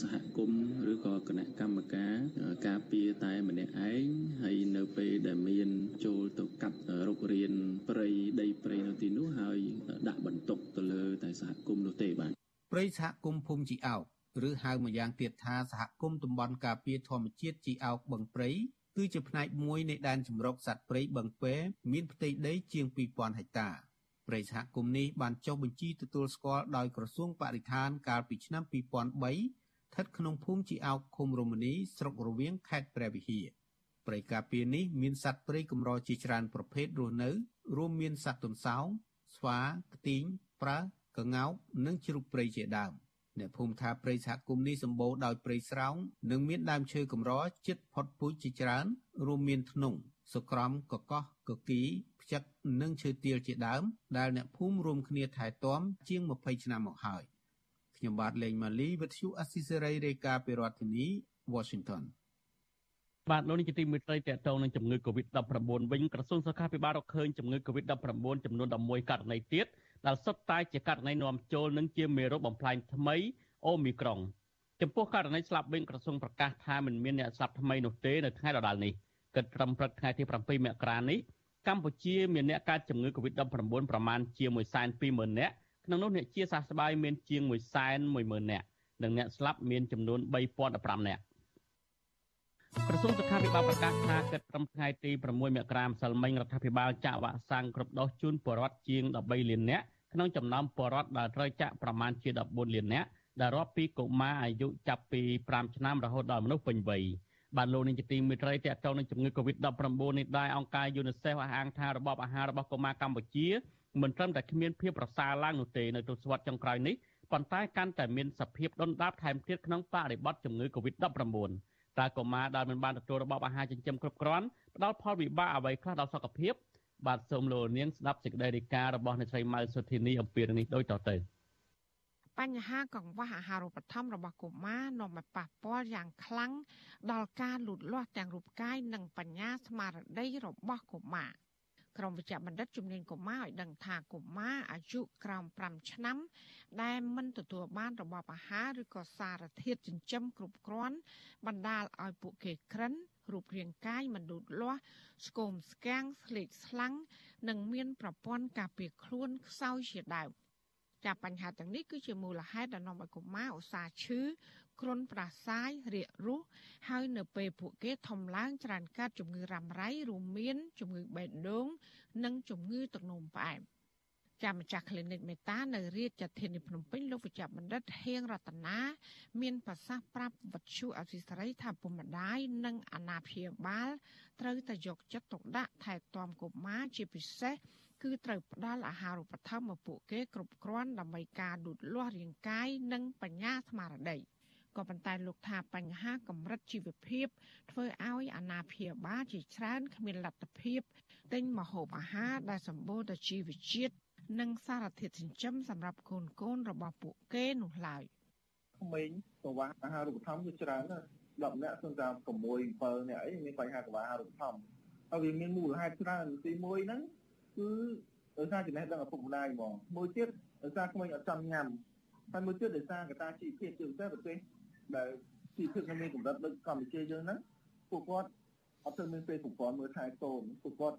សហគមន៍ឬក៏គណៈកម្មការការពារតែម្នាក់ឯងហើយនៅពេលដែលមានចូលទៅកាប់រុករានព្រៃដីព្រៃនៅទីនោះហើយដាក់បន្ទុកទៅលើតែសហគមន៍នោះទេបាទព្រៃសហគមន៍ភូមិជីអោក ឬហៅម្យ៉ាងទៀតថាសហគមន៍តំបន់ការពារធម្មជាតិជីអោកបឹងព្រៃគឺជាផ្នែកមួយនៃដែនជម្រកសត្វព្រៃបឹងពែមានផ្ទៃដីជាង2000ហិកតាព្រៃសហគមន៍នេះបានចុះបញ្ជីទទួលស្គាល់ដោយក្រសួងបរិស្ថានកាលពីឆ្នាំ2003ស្ថិតក្នុងភូមិជីអោកឃុំរមនីស្រុករវៀងខេត្តព្រះវិហារព្រៃការពារនេះមានសត្វព្រៃកម្រជាច្រើនប្រភេទរស់នៅ រួមមានសត្វទន្សោងស្វា ខ្ទីងប្រើក្ងោក និងជ្រូកព្រៃជាដើម អ្នកភូមិថាព្រៃសហគមន៍នេះសម្បូរដោយព្រៃស្រោងនិងមានដើមឈើកម្រជិតផុតពូជជាច្រើន រួមមានធ្នង់សុក្រំកកោះកគីផ្ចឹកនិងឈើទាលជាដើម ដែលអ្នកភូមិរួមគ្នាថែទាំជាង20ឆ្នាំមកហើយខ្ញុំបាទលេងម៉ាលីវិទ្យុអស៊ីសេរីរាយការណ៍ពីរដ្ឋធានី Washington បាទលោកនេះជាទីមេត្រីតកតងនឹងជំងឺ Covid-19 វិញក្រសួងសុខាភិបាលរកឃើញជំងឺ Covid-19 ចំនួន11ករណីទៀត ដែលសុទ្ធតែជាករណីនាំចូលនិងជាមេរោគបំផ្លាញថ្មីអូមីក្រុងចំពោះករណីស្លាប់វិញក្រសួងប្រកាសថាមិនមានអ្នកស្លាប់ថ្មីនោះទេនៅថ្ងៃដដែលនេះគិតត្រឹមព្រឹកថ្ងៃទី7មករានេះកម្ពុជាមានអ្នកកើតជំងឺ Covid-19 ប្រមាណជា120,000នាក់ក្នុងនោះអ្នកជាសះស្បើយមានជាង110,000នាក់និងអ្នកស្លាប់មានចំនួន3015នាក់ក្រសួងសុខាភិបាលប្រកាសថាគិតត្រឹមថ្ងៃទី6មករាម្សិលមិញរដ្ឋាភិបាលចាក់វ៉ាក់សាំងគ្រប់ដូសជូនពលរដ្ឋជាង13លាននាក់ ក្នុងចំណោមពលរដ្ឋដែលត្រូវចាក់ប្រមាណជា14លាននាក់ដែលរាប់ពីកុមារអាយុចាប់ពី5ឆ្នាំរហូតដល់មនុស្សពេញវ័យបានលោកនាយកទីមេត្រីតកតងនឹងជំងឺ Covid-19 នេះដែរអង្គការ UNICEF អះអាងថារបបអាហាររបស់កុមារកម្ពុជាមិនត្រឹមតែគ្មានភាពប្រសើរឡើងនោះទេនៅទសវត្សរ៍ចុងក្រោយនេះប៉ុន្តែកាន់តែមានសភាពដុនដាបថែមទៀតក្នុងបរិបទជំងឺ Covid-19 តើកុមារដែលមិនបានទទួលរបបអាហារចិញ្ចឹមគ្រប់គ្រាន់ផ្ដល់ផលវិបាកអ្វីខ្លះដល់សុខភាព បាទសូមលោកនាងស្ដាប់សេចក្តីរាយការណ៍របស់អ្នកស្រីម៉ៅសុធីនីអំពីរឿងនេះដូចតទៅបញ្ហាកង្វះអាហារូបត្ថម្ភរបស់កុមារនាំឲ្យប៉ះពាល់យ៉ាងខ្លាំងដល់ការលូតលាស់ទាំងរូបកាយនិងបញ្ញាស្មារតីរបស់កុមារក្រុមវិជ្ជបណ្ឌិតជំនាញកុមារឲ្យដឹងថាកុមារអាយុក្រោម5ឆ្នាំ ដែលមិនទទួលបានរបបអាហារឬក៏សារធាតុចិញ្ចឹមគ្រប់គ្រាន់បណ្ដាលឲ្យពួកគេក្រិន រូបរាងកាយមិនលូតលាស់ស្គមស្គាំងស្លេកស្លាំងនិងមានប្រព័ន្ធការពារខ្លួនខ្សោយជាដើមចាប់បញ្ហាទាំងនេះគឺជាមូលហេតុដែលនាំឲ្យកុមារឧស្សាហ៍ឈឺគ្រុនប្រសាយរាគរូសហើយនៅពេលពួកគេធំឡើងច្រើនកើតជំងឺរ៉ាំរ៉ៃរួមមានជំងឺបេះដូង និងជំងឺទឹកនោមផ្អែម ចាម្ចាស់ clinic មេតានៅរាជធានីភ្នំពេញលោកវិជ្ជបណ្ឌិតហៀងរតនាមានប្រសាសន៍ប្រាប់វັດឈូអសីសេរីថាពុកម្ដាយនិងអាណាព្យាបាលត្រូវតែយកចិត្តទុកដាក់ថែទាំកុមារជាពិសេសគឺត្រូវផ្ដល់អាហារូបត្ថម្ភមកពួកគេគ្រប់គ្រាន់ដើម្បីការលូតលាស់រាងកាយនិងបញ្ញាស្មារតីក៏ប៉ុន្តែលោកថាបញ្ហាកម្រិតជីវភាព ធ្វើឲ្យអាណាព្យាបាលជាច្រើនគ្មានលទ្ធភាពទិញម្ហូបអាហារដែលសម្បូរទៅជីវជាតិ និងសារធាតុចិញ្ចឹមសម្រាប់កូនកូនរបស់ពួកគេនោះឡើយក្មេងកង្វះអាហារូបត្ថម្ភគឺច្រើនណាស់10នាក់សឹងតែ6 7នាក់អីមានបញ្ហាកង្វះអាហារូបត្ថម្ភហើយវាមានមូលហេតុច្រើនទី1ហ្នឹងគឺដោយសារចំណេះដឹងឪពុកម្ដាយហ្មងមួយទៀតដោយសារក្មេងអត់ចង់ញ៉ាំហើយមួយទៀតដោយសារកត្តាជីវភាពជាពិសេសប្រទេសដែលជីវភាពនៅមានកម្រិតដូចកម្ពុជាយើងហ្នឹងពួកគាត់អត់ទៅមានពេលប្រព័ន្ធមើលថែកូនពួកគាត់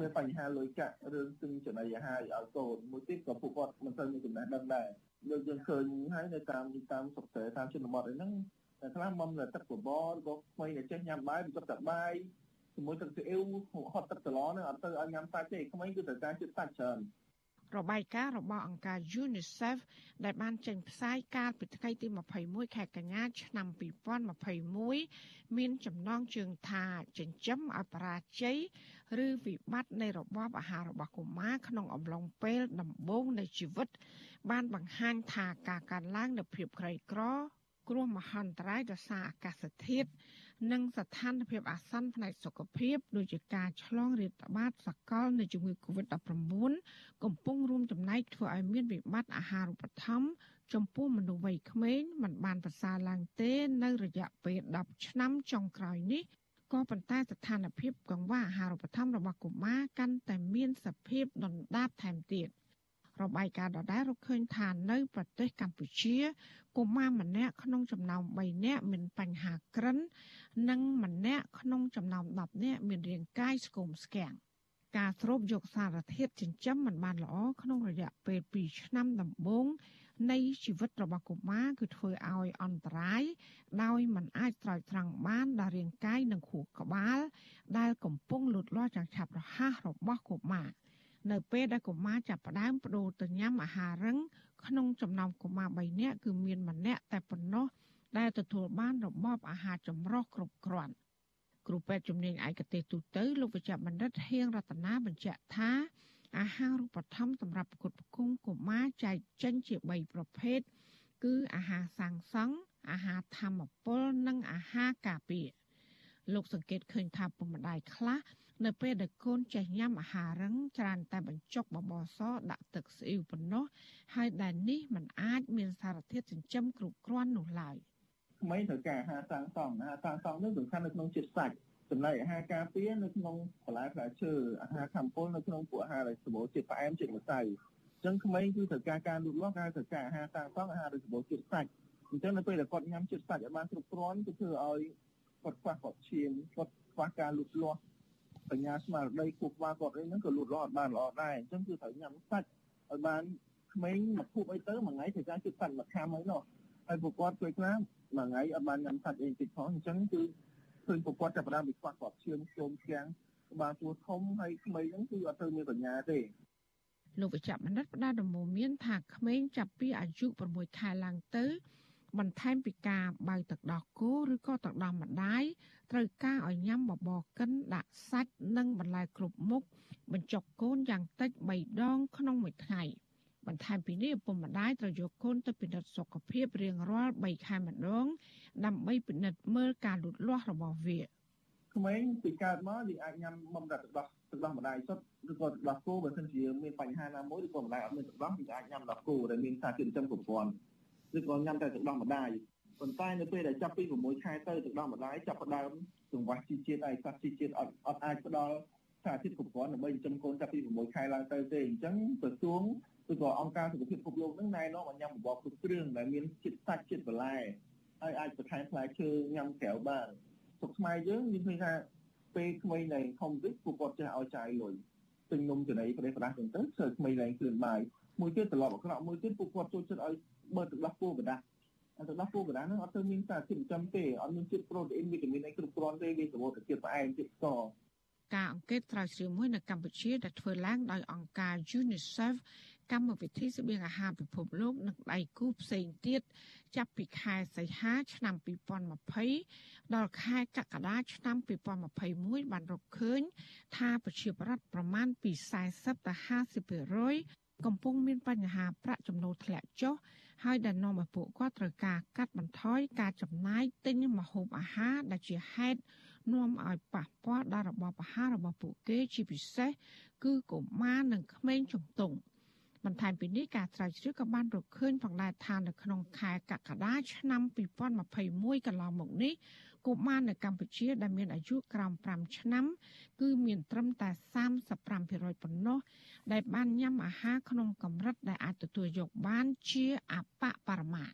មានបញ្ហាលុយកាក់រឿងទិញចំណីអាហារឲ្យកូនមួយទៀតក៏ពួកគាត់មិនសូវមានចំណេះដឹងដែរយើងយើងឃើញហើយនៅតាមតាមស្រុកតែតាមជនបទអីហ្នឹងតែខ្លះមុំនៅទឹកបបររបស់ថ្មីដែលចេះញ៉ាំបាយបន្ទាប់តែបាយជាមួយទឹកស៊ីអ៊ីវហត់ទឹកត្រឡហ្នឹងអត់ទៅឲ្យញ៉ាំសាច់ទេក្មេងគឺត្រូវការជាតិសាច់ច្រើនរបាយការណ៍របស់អង្គការ UNICEF ដែលបានចេញផ្សាយកាលពីថ្ងៃទី21ខែកញ្ញាឆ្នាំ2021មានចំណងជើងថាចិញ្ចឹមឲ្យបរាជ័យ ឬវិបត្តិនៃរបបអាហាររបស់កុមារក្នុងអំឡុងពេលដំបូងនៃជីវិត បានបង្ហាញថាការកើនឡើងនៃភាពក្រីក្រ គ្រោះមហន្តរាយដោយសារអាកាសធាតុនិងស្ថានភាពអាសន្នផ្នែកសុខភាពដូចជាការឆ្លងរាតត្បាតសកលនៃជំងឺ Covid-19 កំពុងរួមចំណែកធ្វើឲ្យមានវិបត្តិអាហារូបត្ថម្ភចំពោះមនុស្សវ័យក្មេងមិនបានប្រសើរឡើងទេ នៅរយៈពេល10ឆ្នាំចុងក្រោយនេះ ក៏ប៉ុន្តែស្ថានភាពកង្វះអាហារូបត្ថម្ភរបស់កុមារកាន់តែមានសភាពដុនដាបថែមទៀតរបាយការណ៍ដដែលរកឃើញថានៅប្រទេសកម្ពុជាកុមារម្នាក់ក្នុងចំណោម3នាក់មានបញ្ហាក្រិន និងម្នាក់ក្នុងចំណោម10នាក់មានរាងកាយស្គមស្គាំងការស្រូបយកសារធាតុចិញ្ចឹមមិនបានល្អក្នុងរយៈពេល2ឆ្នាំដំបូង នៃជីវិតរបស់កុមារគឺធ្វើឲ្យអន្តរាយដោយមិនអាចស្រោចស្រង់បានដល់រាងកាយនិងខួរក្បាល ដែលកំពុងលូតលាស់យ៉ាងឆាប់រហ័សរបស់កុមារនៅពេលដែលកុមារចាប់ផ្ដើមបដូរទៅញ៉ាំអាហាររឹងក្នុងចំណោមកុមារ3នាក់គឺមានម្នាក់តែប៉ុណ្ណោះដែលទទួលបានរបបអាហារចម្រុះគ្រប់គ្រាន់គ្រូពេទ្យជំនាញឯកទេសទូទៅលោកវិជ្ជបណ្ឌិតហៀងរតនាបញ្ជាក់ថា អាហារូបត្ថម្ភសម្រាប់ផ្គត់ផ្គង់កុមារចែកចេញជា3ប្រភេទគឺអាហារសាងសង់អាហារធម្មពលនិងអាហារការពារលោកសង្កេតឃើញថាពុកម្ដាយខ្លះនៅពេលដែលកូនចេះញ៉ាំអាហាររឹងច្រើនតែបញ្ចុកបបរសដាក់ទឹកស្អ៊ីវប៉ុណ្ណោះហើយដែលនេះมันអាចមានសារធាតុចិញ្ចឹមគ្រប់គ្រាន់នោះឡើយក្មេងត្រូវការអាហារសាងសង់អាហារសាងសង់នេះសំខាន់នៅក្នុងជាតិសាច់ ចំណែកអាហារការពារនៅក្នុងបន្លែផ្លែឈើអាហារខាំពុលនៅក្នុងពួកអាហារដែលសម្បូរជាតិផ្អែមជាតិម្សៅអញ្ចឹងក្មេងគឺត្រូវការការលូតលាស់ការត្រូវការអាហារសាងសង់អាហារដែលសម្បូរជាតិសាច់អញ្ចឹងនៅពេលដែលគាត់ញ៉ាំជាតិសាច់ឲ្យបានគ្រប់គ្រាន់គឺធ្វើឲ្យគាត់ខ្វះគាត់ឈាមគាត់ខ្វះការលូតលាស់បញ្ញាស្មារតីគូក្បាលគាត់អីហ្នឹងក៏លូតលាស់អត់បានល្អដែរអញ្ចឹងគឺត្រូវញ៉ាំសាច់ឲ្យបានក្មេងមកភពអីទៅមួយថ្ងៃត្រូវការជាតិសាច់មួយខាំអីនោះហើយពួកគាត់ជួយខ្លះមួយថ្ងៃអត់បានញ៉ាំសាច់អីតិចផងអញ្ចឹងគឺ ឃើញពួកគាត់ចាប់ផ្ដើមពីខ្វះគាត់ឈាមជុំខ្លាំងក្បាលទួធំហើយក្មេងហ្នឹងគឺអត់ទៅមានបញ្ញាទេលោកវិជ្ជបណ្ឌិតផ្ដល់ដំណោមានថាក្មេងចាប់ពីអាយុ6ខែឡើងទៅ បន្ថែមពីការបើទឹកដោះគោឬក៏ទឹកដោះម្ដាយត្រូវការឲ្យញ៉ាំបបរកិនដាក់សាច់និងបន្លែគ្រប់មុខបញ្ចុកកូនយ៉ាងតិច3ដងក្នុងមួយថ្ងៃ បន្ថែមពីនេះឪពុកម្ដាយត្រូវយកកូនទៅពិនិត្យសុខភាពរៀងរាល់3ខែម្ដង ដើម្បីពិនិត្យមើលការលូតលាស់របស់វាក្មេងពីកើតមកយើងអាចញ៉ាំបំរទឹកដោះទឹកដោះម្ដាយសុទ្ធឬក៏ទឹកដោះគោបើមិនជាមានបញ្ហាណាមួយឬក៏ម្ដាយអត់មានទឹកដោះយើងអាចញ៉ាំទឹកគោដែលមានសារធាតុចិញ្ចឹមគ្រប់គ្រាន់ឬក៏ញ៉ាំតែទឹកដោះម្ដាយប៉ុន្តែនៅពេលដែលចាប់ពី6ខែទៅទឹកដោះម្ដាយចាប់ផ្ដើមចង្វាក់ជីជាតិហើយសាច់ជីជាតិអត់អត់អាចផ្ដល់សារធាតុគ្រប់គ្រាន់ដើម្បីចិញ្ចឹមកូនចាប់ពី6ខែឡើងទៅទេអញ្ចឹងក្រសួង ឬក៏អង្គការសុខភាពពិភពលោកនឹងណែនាំឲ្យញ៉ាំបបរគ្រប់គ្រឿងដែលមានជាតិសាច់ជាតិបន្លែហើយអាចបន្ថែមផ្លែឈើញ៉ាំក្រៅបានសុខខ្មែរយើងមានឃើញថាពេលក្មេងឡើងធំតិចពួកគាត់ចេះឲ្យចាយលុយទិញនំចំណីប្រេះប្រាស់ចឹងទៅធ្វើក្មេងឡើងគ្លឿនបាយមួយទៀតត្រឡប់អាក្រក់មួយទៀតពួកគាត់ចូលចិត្តឲ្យបើទឹកដោះគោកដាស់ទឹកដោះគោកដាស់ហ្នឹងអត់ទៅមានសារធាតុចិញ្ចឹមទេអត់មានជាតិប្រូតេអ៊ីនវីតាមីនអីគ្រប់គ្រាន់ទេវាសម្បូរទៅជាតិផ្អែមជាតិស្ករការអង្កេតស្រាវជ្រាវមួយនៅកម្ពុជាដែលធ្វើឡើងដោយអង្គការ UNICEF កម្មវិធីស្បៀងអាហារពិភពលោកនិងដៃគូផ្សេងទៀតចាប់ពីខែសីហាឆ្នាំ2020ដល់ខែកក្កដាឆ្នាំ2021បានរកឃើញ ថាប្រជាប្រដ្ឋប្រមាណពី40ទៅ50%កំពុងមានបញ្ហាប្រាក់ចំណូលធ្លាក់ចុះហើយដែលនាំឲ្យពួកគាត់ត្រូវការកាត់បន្ថយការចំណាយទិញម្ហូបអាហារដែលជាហេតុនាំឲ្យប៉ះពាល់ដល់របបអាហាររបស់ពួកគេជាពិសេសគឺកុមារនិងក្មេងជំទង់ បន្ថែមពីនេះការស្រាវជ្រាវក៏បានរកឃើញផងដែរថានៅក្នុងខែកក្កដាឆ្នាំ2021កន្លងមកនេះកុមារនៅកម្ពុជាដែលមានអាយុក្រោម5ឆ្នាំ គឺមានត្រឹមតែ35%ប៉ុណ្ណោះដែលបានញ៉ាំអាហារក្នុងកម្រិតដែលអាចទទួលយកបានជាអបបរមា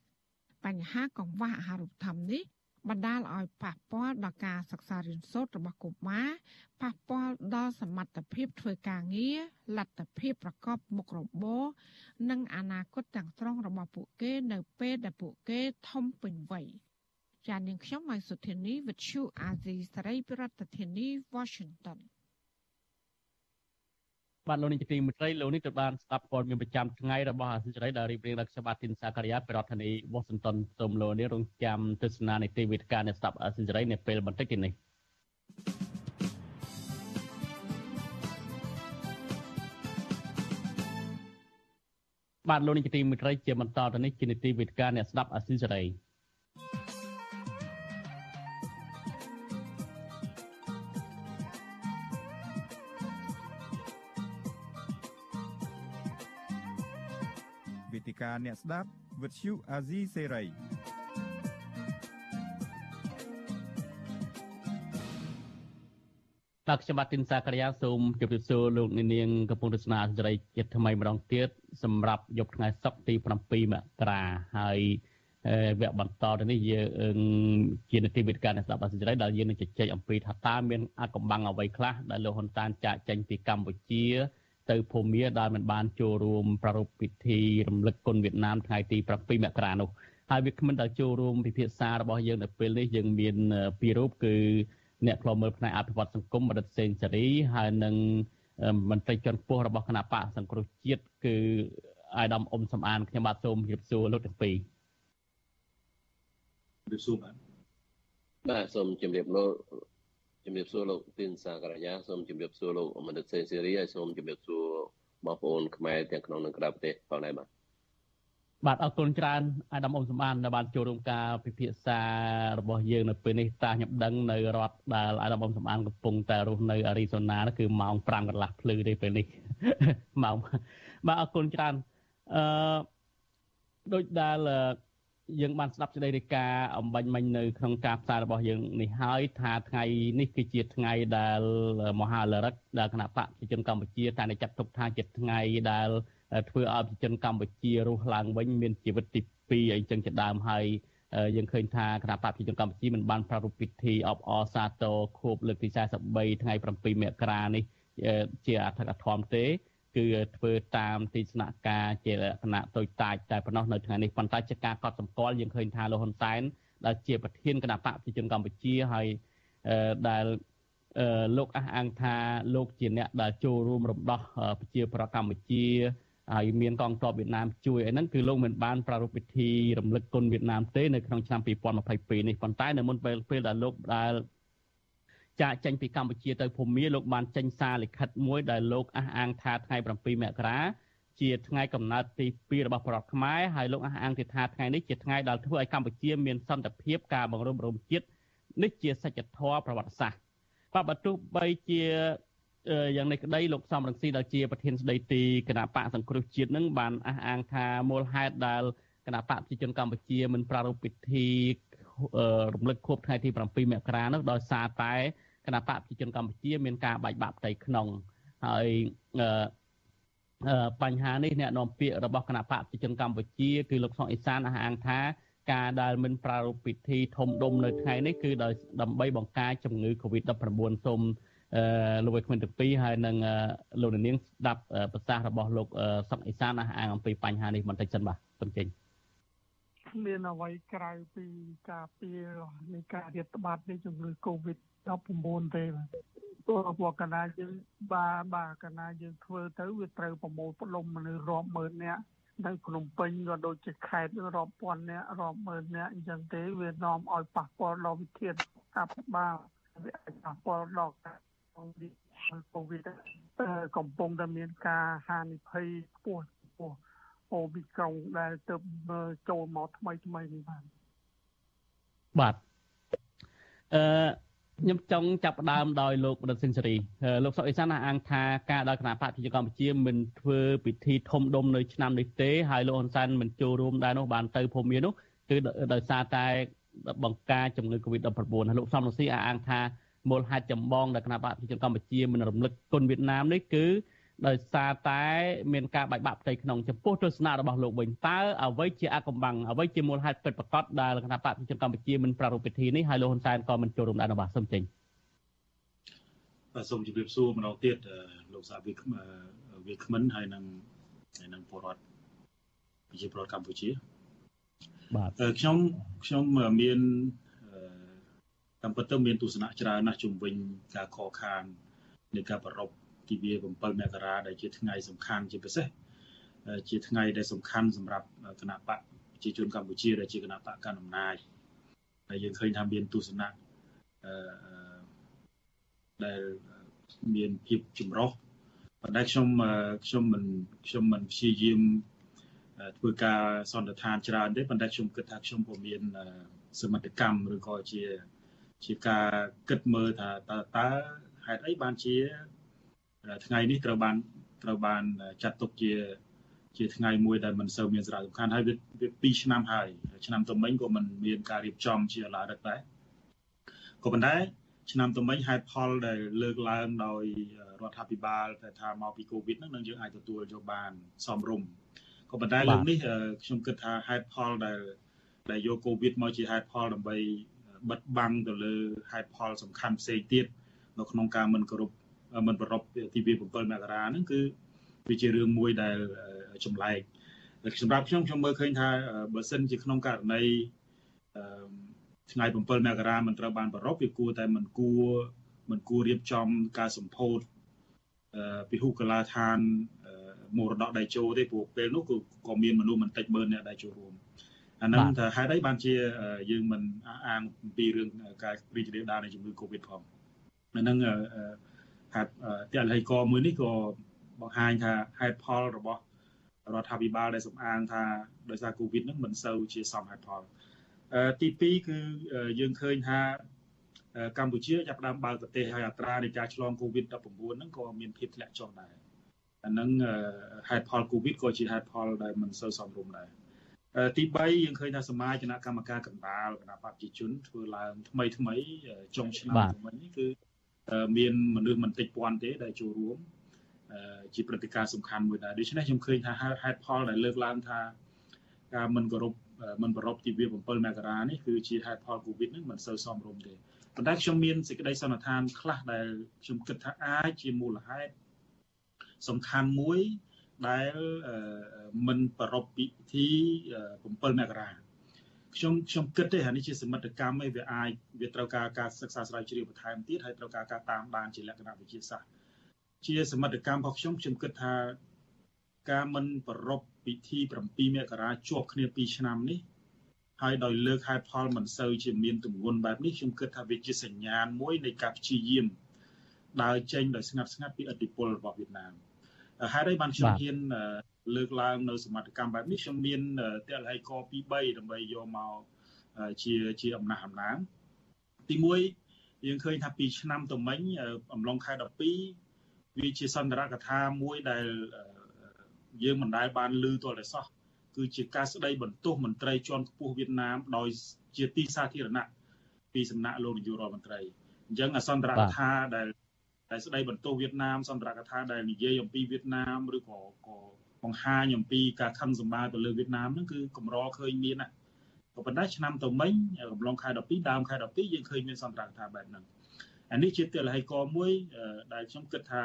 បញ្ហាកង្វះអាហារូបត្ថម្ភនេះ បណ្ដាលឲ្យប៉ះពាល់ដល់ការសិក្សារៀនសូត្ររបស់កុមារប៉ះពាល់ដល់សមត្ថភាពធ្វើការងារលទ្ធភាពប្រកបមុខរបរនិងអនាគតទាំងស្រុងរបស់ពួកគេនៅពេលដែលពួកគេធំពេញវ័យចាននាងខ្ញុំម៉ៃសុធានីវិទ្យុអាស៊ីសេរីប្រធានាធិបតី Washington បាទលោកនាយកទីមេត្រីលោកនេះទៅបានស្ដាប់ព័ត៌មានប្រចាំថ្ងៃរបស់អាស៊ីសេរីដែលរៀបរៀងដោយខ្ញុំបាទទីនសាការីយ៉ាប្រធានាធិបតី Washington សូមលោកនេះរងចាំទស្សនានីតិវិទ្យានៃស្ដាប់អាស៊ីសេរីនៅពេលបន្តិចទៀតនេះបាទលោកនាយកទីមេត្រីជាបន្តទៅនេះជានីតិវិទ្យាអ្នកស្ដាប់អាស៊ីសេរី ការអ្នកស្ដាប់វិទ្យុអាស៊ីសេរីបាទខ្ញុំបាទទីនសាករិយាសូមជម្រាបសួរលោកនាងកំពុងទស្សនាអាស៊ីសេរីជាថ្មីម្ដងទៀតសម្រាប់យប់ថ្ងៃសុក្រទី7មករាហើយវគ្គបន្តទៅនេះយើងជានីតិវិទ្យាអ្នកស្ដាប់អាស៊ីសេរីដែលយើងនឹងជជែកអំពីថាតើមានអកំបាំងអ្វីខ្លះដែលលោកហ៊ុនតានចាក់ចេញពីកម្ពុជា ទៅភូមាដែលមិនបានចូលរួមប្រារព្ធពិធីរំលឹកគុណវៀតណាមថ្ងៃទី7មករានោះហើយវាគ្មិនដែលចូលរួមពិភាក្សារបស់យើងនៅពេលនេះយើងមានពីររូបគឺអ្នកខ្លមើលផ្នែកអភិវឌ្ឍសង្គមរដ្ឋសេនសេរីហើយនិងមន្ត្រីជាន់ខ្ពស់របស់គណៈបកសង្គ្រោះជាតិគឺអាយដាមអ៊ុំសំអានខ្ញុំបាទសូមជម្រាបសួរលោកទាំងពីរជម្រាបសួរបាទបាទសូមជម្រាបលោក ជំរាបសួរលោកទីនសាករយាសូមជំរាបសួរលោកមនិតសេនស៊េរីហើយសូមជំរាបសួរបងប្អូនខ្មែរទាំងក្នុងនិងក្រៅប្រទេសផងដែរបាទបាទអរគុណច្រើនអាដាមអ៊ុំសម្បានដែលបានចូលរួមការពិភាក្សារបស់យើងនៅពេលនេះតាខ្ញុំដឹងនៅរដ្ឋដែលអាដាមអ៊ុំសម្បានកំពុងតែរស់នៅអារីសូណាគឺម៉ោង5កន្លះភ្លឺទេពេលនេះម៉ោងបាទអរគុណច្រើនអឺដូចដែល យើងបានស្ដាប់សេចក្តីរាយការណ៍អំបញ្ញមិញនៅក្នុងការផ្សាយរបស់យើងនេះហើយថាថ្ងៃនេះគឺជាថ្ងៃដែលមហាលរិទ្ធដែលគណៈបកប្រជាជនកម្ពុជាតែចាត់ទុកថាជាថ្ងៃដែលធ្វើឲ្យប្រជាជនកម្ពុជារស់ឡើងវិញមានជីវិតទី2អីចឹងជាដើមហើយយើងឃើញថាគណៈបកប្រជាជនកម្ពុជាមិនបានប្រារព្ធពិធីអបអរសាទរខួបលើកទី43ថ្ងៃ7មករានេះជាអធិកធមទេ គឺធ្វើតាមទីស្នាក់ការជាលក្ខណៈតូចតាចតែប៉ុណ្ណោះនៅថ្ងៃនេះប៉ុន្តែជាការកត់សម្គាល់យើងឃើញថាលោកហ៊ុនសែនដែលជាប្រធានគណៈបកប្រជាជនកម្ពុជាហើយដែលលោកអះអាងថាលោកជាអ្នកដែលចូលរួមរំដោះប្រជាប្រដ្ឋកម្ពុជាហើយមានកងទ័ពវៀតណាមជួយអីហ្នឹងគឺលោកមិនបានប្រារព្ធពិធីរំលឹកគុណវៀតណាមទេនៅក្នុងឆ្នាំ2022នេះប៉ុន្តែនៅមុនពេលពេលដែលលោកដែល ចាកចេញពីកម្ពុជាទៅភូមាលោកបានចេញសារលិខិតមួយដែលលោកអះអាងថាថ្ងៃ7មករាជាថ្ងៃកំណើតទី2របស់ប្រដ្ឋខ្មែរហើយលោកអះអាងទៀតថាថ្ងៃនេះជាថ្ងៃដែលធ្វើឲ្យកម្ពុជាមានសន្តិភាពការបង្រួមរំជាតិនេះជាសច្ចធម៌ប្រវត្តិសាស្ត្របាទបើទោះបីជាយ៉ាងនេះក្តីលោកសំរងស៊ីដែលជាប្រធានស្ដីទីគណៈបកសង្គ្រោះជាតិនឹងបានអះអាងថាមូលហេតុដែលគណៈបកប្រជាជនកម្ពុជាមិនប្រារព្ធពិធីរំលឹកខួបថ្ងៃទី7មករានោះដោយសារតែ គណៈបកប្រជាជនកម្ពុជាមានការបែកបាក់ផ្ទៃក្នុងហើយបញ្ហានេះអ្នកនាំពាក្យរបស់គណៈបកប្រជាជនកម្ពុជាគឺលោកសុកអេសានអះអាងថា ការដែលមិនប្រារព្ធពិធីធំដុំនៅថ្ងៃនេះគឺដោយដើម្បីបង្ការជំងឺ Covid-19 សូមលោកវិក្កាមទាំងពីរហើយនឹងលោកនាងស្ដាប់ប្រសាសន៍របស់លោកសុកអេសានអះអាងអំពីបញ្ហានេះបន្តិចសិនបាទសូមចេញមានអ្វីក្រៅពីការពារនៃការរាតត្បាតនៃជំងឺ Covid-19 ទេព្រោះពួកកណាយើងបាបាកណាយើងធ្វើទៅវាត្រូវប្រមូលផ្ដុំមនុស្សរាប់ម៉ឺននាក់នៅភ្នំពេញក៏ដូចជាខេត្តរាប់ពាន់នាក់រាប់ម៉ឺននាក់អញ្ចឹងទេវានាំឲ្យប៉ះពាល់ដល់វិធានអភិបាលវាអាចប៉ះពាល់ដល់ក្នុងវិកូវីដកំពុងតែមានការហានិភ័យខ្ពស់ខ្ពស់អូមីក្រុងដែលទៅចូលមកថ្មីថ្មីនេះបាទបាទអឺ ខ្ញុំចង់ចាប់ផ្ដើមដោយលោកបណ្ឌិតសិនសេរីលោកសុកអេសានអះអាងថាការដល់គណៈបកប្រជាកម្ពុជាមិនធ្វើពិធីធំដុំនៅឆ្នាំនេះទេហើយលោកហ៊ុនសែនមិនចូលរួមដែរនោះបានទៅភូមិមាននោះគឺដោយសារតែបង្ការជំងឺ Covid-19 ហើយលោកសំរងស៊ីអះអាងថាមូលហេតុចម្បងដែលគណៈបកប្រជាជនកម្ពុជាមិនរំលឹកគុណវៀតណាមនេះគឺ ដោយសារតែមានការបែកបាក់ផ្ទៃក្នុងចំពោះទស្សនៈរបស់លោកវិញតើអ្វីជាអកំបាំងអ្វីជាមូលហេតុពិតប្រាកដដែលគណៈបកប្រជាជនកម្ពុជាមិនប្រារព្ធពិធីនេះហើយលោកហ៊ុនសែនក៏មិនចូលរួមដែររបស់សូមចេញបាទសូមជម្រាបសួរម្ដងទៀតលោកសាវិវាគ្មិនហើយនឹងហើយនឹងពលរដ្ឋប្រជាពលរដ្ឋកម្ពុជាបាទខ្ញុំខ្ញុំមានតាមពិតទៅមានទស្សនៈច្រើនណាស់ជំវិញការខកខាននៃការប្រព ទិវា7មករាដែលជាថ្ងៃសំខាន់ជាពិសេសជាថ្ងៃដែលសំខាន់សម្រាប់គណៈបកប្រជាជនកម្ពុជាដែលជាគណៈបកកណ្ដាលអំណាចហើយយើងឃើញថាមានទស្សនៈអឺដែលមានភាពចម្រុះប៉ុន្តែខ្ញុំខ្ញុំមិនខ្ញុំមិនព្យាយាមធ្វើការសន្និដ្ឋានច្រើនទេប៉ុន្តែខ្ញុំគិតថាខ្ញុំក៏មានសមត្ថកម្មឬក៏ជាជាការគិតមើលថាតើតើហេតុអីបានជា ថ្ងៃនេះត្រូវបានត្រូវបានចាត់ទុកជាជាថ្ងៃមួយដែលមិនសូវមានសារៈសំខាន់ហើយវា2ឆ្នាំហើយឆ្នាំទៅមិញក៏មិនមានការរៀបចំជាឡារឹកដែរក៏ប៉ុន្តែឆ្នាំទៅមិញហេតុផលដែលលើកឡើងដោយរដ្ឋាភិបាលតែថាមកពីកូវីដហ្នឹងនឹងយើងអាចទទួលយកបានសមរម្យក៏ប៉ុន្តែលើកនេះខ្ញុំគិតថាហេតុផលដែលដែលយកកូវីដមកជាហេតុផលដើម្បីបិទបាំងទៅលើហេតុផលសំខាន់ផ្សេងទៀតនៅក្នុងការមិនគោរព មិនប្រពទីវា7មករាហ្នឹងគឺវាជារឿងមួយដែលចម្លែកសម្រាប់ខ្ញុំខ្ញុំមើលឃើញថាបើសិនជាក្នុងករណីថ្ងៃ7មករាមិនត្រូវបានប្រពវាគួរតែមិនគួរមិនគួររៀបចំការសម្ពោធពិហុកលាឋានមរតកដៃជោទេព្រោះពេលនោះគឺក៏មានមនុស្សមិនតិចមើលអ្នកដែលចូលរួមអាហ្នឹងថាហេតុអីបានជាយើងមិនអាងអំពីរឿងការរីករាលដាលនៃជំងឺ Covid ផងអាហ្នឹង ហេតុទិដ្ឋិកមួយនេះក៏បង្ហាញថាហេតុផលរបស់រដ្ឋាភិបាលដែលសំអាងថាដោយសារកូវីដហ្នឹងមិនសូវជាសមហេតុផលទី2គឺយើងឃើញថាកម្ពុជាចាប់ផ្ដើមបើកប្រទេសហើយអត្រានៃការឆ្លងកូវីដ19ហ្នឹងក៏មានភាពធ្លាក់ចុះដែរអាហ្នឹងហេតុផលកូវីដក៏ជាហេតុផលដែលមិនសូវសមរម្យដែរទី3យើងឃើញថាសមាជគណៈកម្មការកណ្ដាលគណៈបព្វជិជនធ្វើឡើងថ្មីថ្មីចុងឆ្នាំមិញនេះគឺ មានមនុស្សមិនតិចពាន់ទេដែលចូលរួមជាព្រឹត្តិការណ៍សំខាន់មួយដែរដូច្នេះខ្ញុំឃើញថាហេតុផលដែលលើកឡើងថាការមិនគោរពមិនប្រពៃទិវា7មករានេះគឺជាហេតុផលកូវីដនឹងមិនសូវសមរម្យទេប៉ុន្តែខ្ញុំមានសេចក្តីសន្និដ្ឋានខ្លះដែលខ្ញុំគិតថាអាចជាមូលហេតុសំខាន់មួយដែលមិនប្រពៃពិធី7មករា ខ្ញុំខ្ញុំគិតទេអានេះជាសមិទ្ធកម្មឯងវាអាចវាត្រូវការការសិក្សាស្រាវជ្រាវបន្ថែមទៀតហើយត្រូវការការតាមដានជាលក្ខណៈវិទ្យាសាស្ត្រជាសមិទ្ធកម្មរបស់ខ្ញុំខ្ញុំគិតថាការមិនប្រពពិធី7មករាជាប់គ្នា2ឆ្នាំនេះហើយដោយលើកហេតុផលមិនសូវជាមានទម្ងន់បែបនេះខ្ញុំគិតថាវាជាសញ្ញាណមួយនៃការព្យាយាមដើរចេញដោយស្ងាត់ស្ងាត់ពីឥទ្ធិពលរបស់វៀតណាមហេតុអីបានខ្ញុំហ៊ាន លើកឡើងនៅសមត្ថកម្មបែបនេះខ្ញុំមានតលហៃក2 3ដើម្បីយកមកជាជាអំណះអំណាងទី1យើងឃើញថាពីឆ្នាំទៅមិញអំឡុងខែ12វាជាសន្ទរកថាមួយដែលយើងមិនដែលបានឮទាល់តែសោះគឺជាការស្ដីបន្ទោសមន្ត្រីជាន់ខ្ពស់វៀតណាមដោយជាទីសាធារណៈពីសំណាក់លោកនាយករដ្ឋមន្ត្រីអញ្ចឹងអសន្តរកថាដែលដែលស្ដីបន្ទោសវៀតណាមសន្តរកថាដែលនិយាយអំពីវៀតណាមឬក៏ក៏ បង្ហាញអំពីការខឹងសម្បារទៅលើវៀតណាមហ្នឹងគឺកម្រឃើញមានណាក៏ប៉ុន្តែឆ្នាំទៅមិញកំឡុងខែ12ដើមខែ12យើងឃើញមានសន្តរកថាបែបហ្នឹងអានេះជាទិលហេកមួយដែលខ្ញុំគិតថា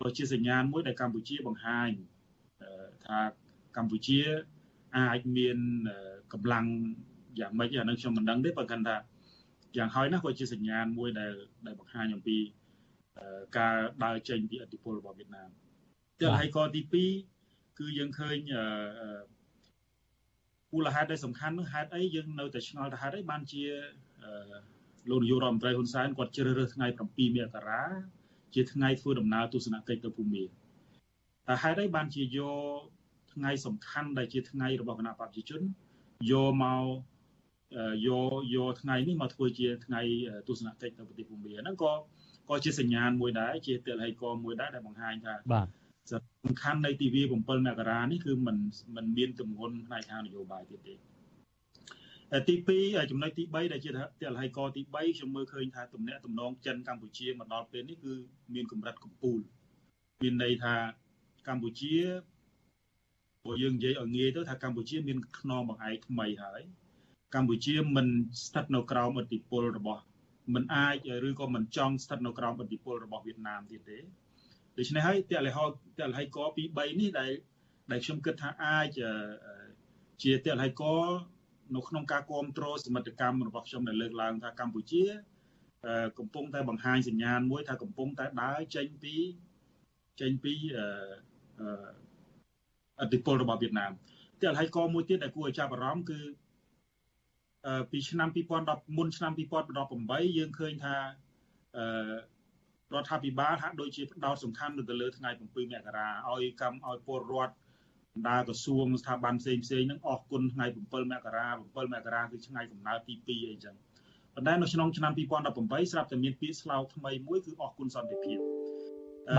ក៏ជាសញ្ញាណមួយដែលកម្ពុជាបង្ហាញថាកម្ពុជាអាចមានកម្លាំងយ៉ាងម៉េចអានឹងខ្ញុំមិនដឹងទេបើគាត់ថាយ៉ាងហើយណាស់ក៏ជាសញ្ញាណមួយដែលដែលបង្ហាញអំពីការដើរចេញពីអធិបុលរបស់វៀតណាមតែហើយកទី2 គឺយើងឃើញមូលហេតុដែលសំខាន់នោះហេតុអីយើងនៅតែឆ្ងល់ថាហេតុអីបានជាលោកនាយករដ្ឋមន្ត្រីហ៊ុនសែនគាត់ជ្រើសរើសថ្ងៃ7មករាជាថ្ងៃធ្វើដំណើរទស្សនកិច្ចទៅភូមាតែហេតុអីបានជាយកថ្ងៃសំខាន់ដែលជាថ្ងៃរបស់គណៈបព្វជិជនយកមកយកយកថ្ងៃនេះមកធ្វើជាថ្ងៃទស្សនកិច្ចនៅប្រទេសភូមាហ្នឹងក៏ក៏ជាសញ្ញាណមួយដែរជាទិលហេកមួយដែរដែលបង្ហាញថាបាទ សំខាន់នៃទិវា7មករានេះគឺมันมันមានទម្ងន់ផ្នែកខាងនយោបាយទៀតទេទី2ចំណុចទី3ដែលជាទិលហេកទី3ខ្ញុំមើលឃើញថាទំនាក់ទំនងចិនកម្ពុជាមកដល់ពេលនេះគឺមានកម្រិតកំពូលមានន័យថាកម្ពុជាព្រោះយើងនិយាយឲ្យងាយទៅថាកម្ពុជាមានខ្នងបង្អែកថ្មីហើយកម្ពុជាមិនស្ថិតនៅក្រោមឥទ្ធិពលរបស់មិនអាចឬក៏មិនចង់ស្ថិតនៅក្រោមឥទ្ធិពលរបស់វៀតណាមទៀតទេ ដូច្នេះហើយតលហោតលហៃកពី3នេះដែលដែលខ្ញុំគិតថាអាចជាតលហៃកនៅក្នុងការគ្រប់គ្រងសមិទ្ធកម្មរបស់ខ្ញុំដែលលើកឡើងថាកម្ពុជាកំពុងតែបង្ហាញសញ្ញាណមួយថាកំពុងតែដើរចេញពីចេញពីអធិបុលរបស់វៀតណាមតែហើយកមួយទៀតដែលគួរឲ្យចាប់អារម្មណ៍គឺពីឆ្នាំ2010មុនឆ្នាំ2018យើងឃើញថាអឺ រដ្ឋាភិបាលហាក់ដូចជាផ្ដោតសំខាន់ទៅលើថ្ងៃ7មករាឲ្យកម្មឲ្យពលរដ្ឋបណ្ដាក្រសួងស្ថាប័នផ្សេងផ្សេងហ្នឹងអរគុណថ្ងៃ7មករា7មករាគឺថ្ងៃកំណើតទី2អីចឹងប៉ុន្តែនៅក្នុងឆ្នាំ2018ស្រាប់តែមានពាក្យស្លោកថ្មីមួយគឺអរគុណសន្តិភាពអឺ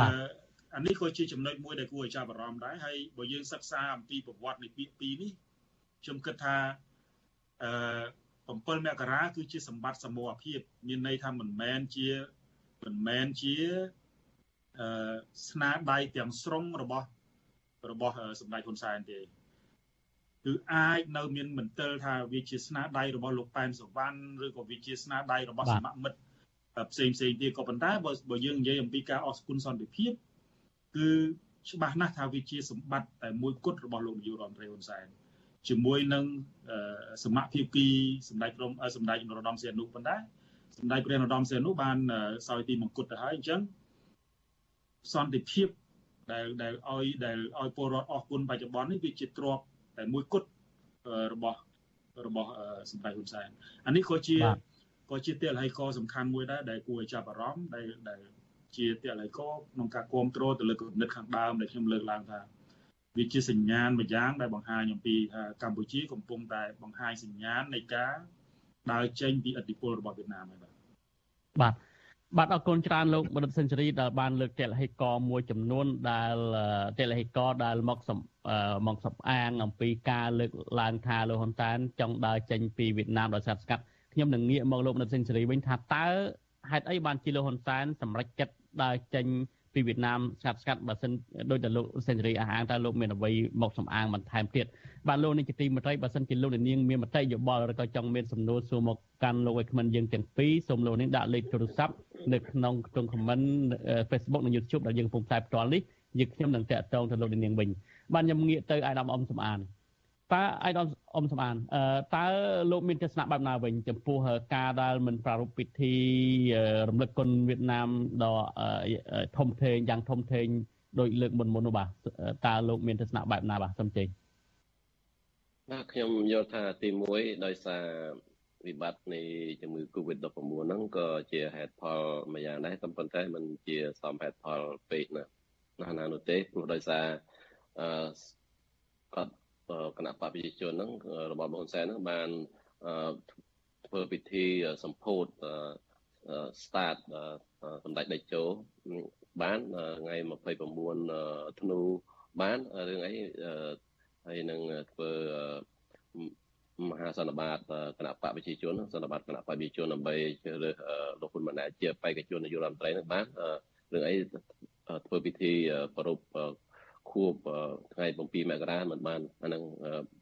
អានេះក៏ជាចំណុចមួយដែលគួរឲ្យចាប់អារម្មណ៍ដែរហើយបើយើងសិក្សាអំពីប្រវត្តិនៃពាក្យពីរនេះខ្ញុំគិតថាអឺ7មករាគឺជាសម្បត្តិសមរភាពមានន័យថាមិនមែនជា មិនមែនជាអឺស្នាដៃទាំងស្រុងរបស់របស់សម្ដេចហ៊ុនសែនទេគឺអាចនៅមានមន្ទិលថាវាជាស្នាដៃរបស់លោកប៉ែនសវណ្ណឬក៏វាជាស្នាដៃរបស់សមមិត្តផ្សេងផ្សេងទៀតក៏ប៉ុន្តែបើបើយើងនិយាយអំពីការអស់គុណសន្តិភាពគឺច្បាស់ណាស់ថាវាជាសម្បត្តិតែមួយគត់របស់លោកនាយករដ្ឋមន្ត្រីហ៊ុនសែនជាមួយនឹងសមភាពគីសម្ដេចព្រមសម្ដេចនរោត្តមសីហនុប៉ុន្តែ សម្ដេចព្រះនរោត្តមសីហនុបានសោយទីមង្គតទៅហើយអញ្ចឹងសន្តិភាពដែលដែលឲ្យដែលឲ្យពលរដ្ឋអស់គុណបច្ចុប្បន្ននេះវាជាទ្រព្យតែមួយគត់របស់របស់សម្ដេចហ៊ុនសែនអានេះក៏ជាក៏ជាទិលហេកសំខាន់មួយដែរដែលគួរឲ្យចាប់អារម្មណ៍ដែលដែលជាទិលហេកក្នុងការគ្រប់គ្រងទៅលើគំនិតខាងដើមដែលខ្ញុំលើកឡើងថាវាជាសញ្ញាណមួយយ៉ាងដែលបង្ហាញអំពីថាកម្ពុជាកំពុងតែបង្ហាញសញ្ញាណនៃការដើរចេញពីឥទ្ធិពលរបស់វៀតណាមហើយ បាទបាទអរគុណច្រើនលោកបណ្ឌិតសេនស៊ូរីដែលបានលើកតេលហេកមួយចំនួនដែលតេលហេកដែលមកមកសំអាងអំពីការលើកឡើងថាលោកហ៊ុនសែនចង់ដើរចេញពីវៀតណាមដោយសារស្កាត់ខ្ញុំនឹងងាកមកលោកបណ្ឌិតសេនស៊ូរីវិញថាតើហេតុអីបានជាលោកហ៊ុនសែនសម្រេចចិត្តដើរចេញពី វៀតណាមស្កាត់ស្កាត់បើសិនដោយតែលោកសេនស៊ូរីអះអាងថាលោកមានអ្វីមកសំអាងបន្ថែមទៀតបាទលោកនេះជាទីមន្ត្រីបើសិនជាលោកនាងមានមតិយោបល់ឬក៏ចង់មានសំណួរសួរមកកាន់លោកឲ្យគ្មិនយើងទាំងពីរសូមលោកនាងដាក់លេខទូរស័ព្ទនៅក្នុងក្នុង comment Facebook និង YouTube ដែលយើងកំពុងផ្សាយផ្ទាល់នេះយើងខ្ញុំនឹងតាក់ទងទៅលោកនាងវិញបាទខ្ញុំងាកទៅអាយដាមអ៊ំសំអានតើអាយដាម អ៊ំសំអានតើលោកមានទស្សនៈបែបណាវិញចំពោះការដែលមិនប្រារព្ធពិធីរំលឹកគុណវៀតណាមដ៏ធំធេងយ៉ាងធំធេងដោយលើកមុនមុននោះបាទតើលោកមានទស្សនៈបែបណាបាទសូមជ័យបាទខ្ញុំយល់ថាទី1ដោយសារវិបត្តិនៃជំងឺ Covid-19 ហ្នឹងក៏ជាហេតុផលមួយយ៉ាងដែរក៏ប៉ុន្តែมันជាសមហេតុផលពេកណាណាណានោះទេព្រោះដោយសារអឺគាត់ គណៈបព្វជិជនហ្នឹងរបស់បងសែនហ្នឹងបានធ្វើពិធីសម្ពោធ start សម្ដេចតេជោបានថ្ងៃ29ធ្នូបានរឿងអីហើយនឹងធ្វើមហាសន្និបាតគណៈបកប្រជាជនសន្និបាតគណៈបកប្រជាជនដើម្បីជ្រើសរើសលោកហ៊ុនម៉ាណែតជាបេក្ខជននាយករដ្ឋមន្ត្រីនឹងបានរឿងអីធ្វើពិធីប្រព ខួបថ្ងៃ7មករាមិនបានអានឹង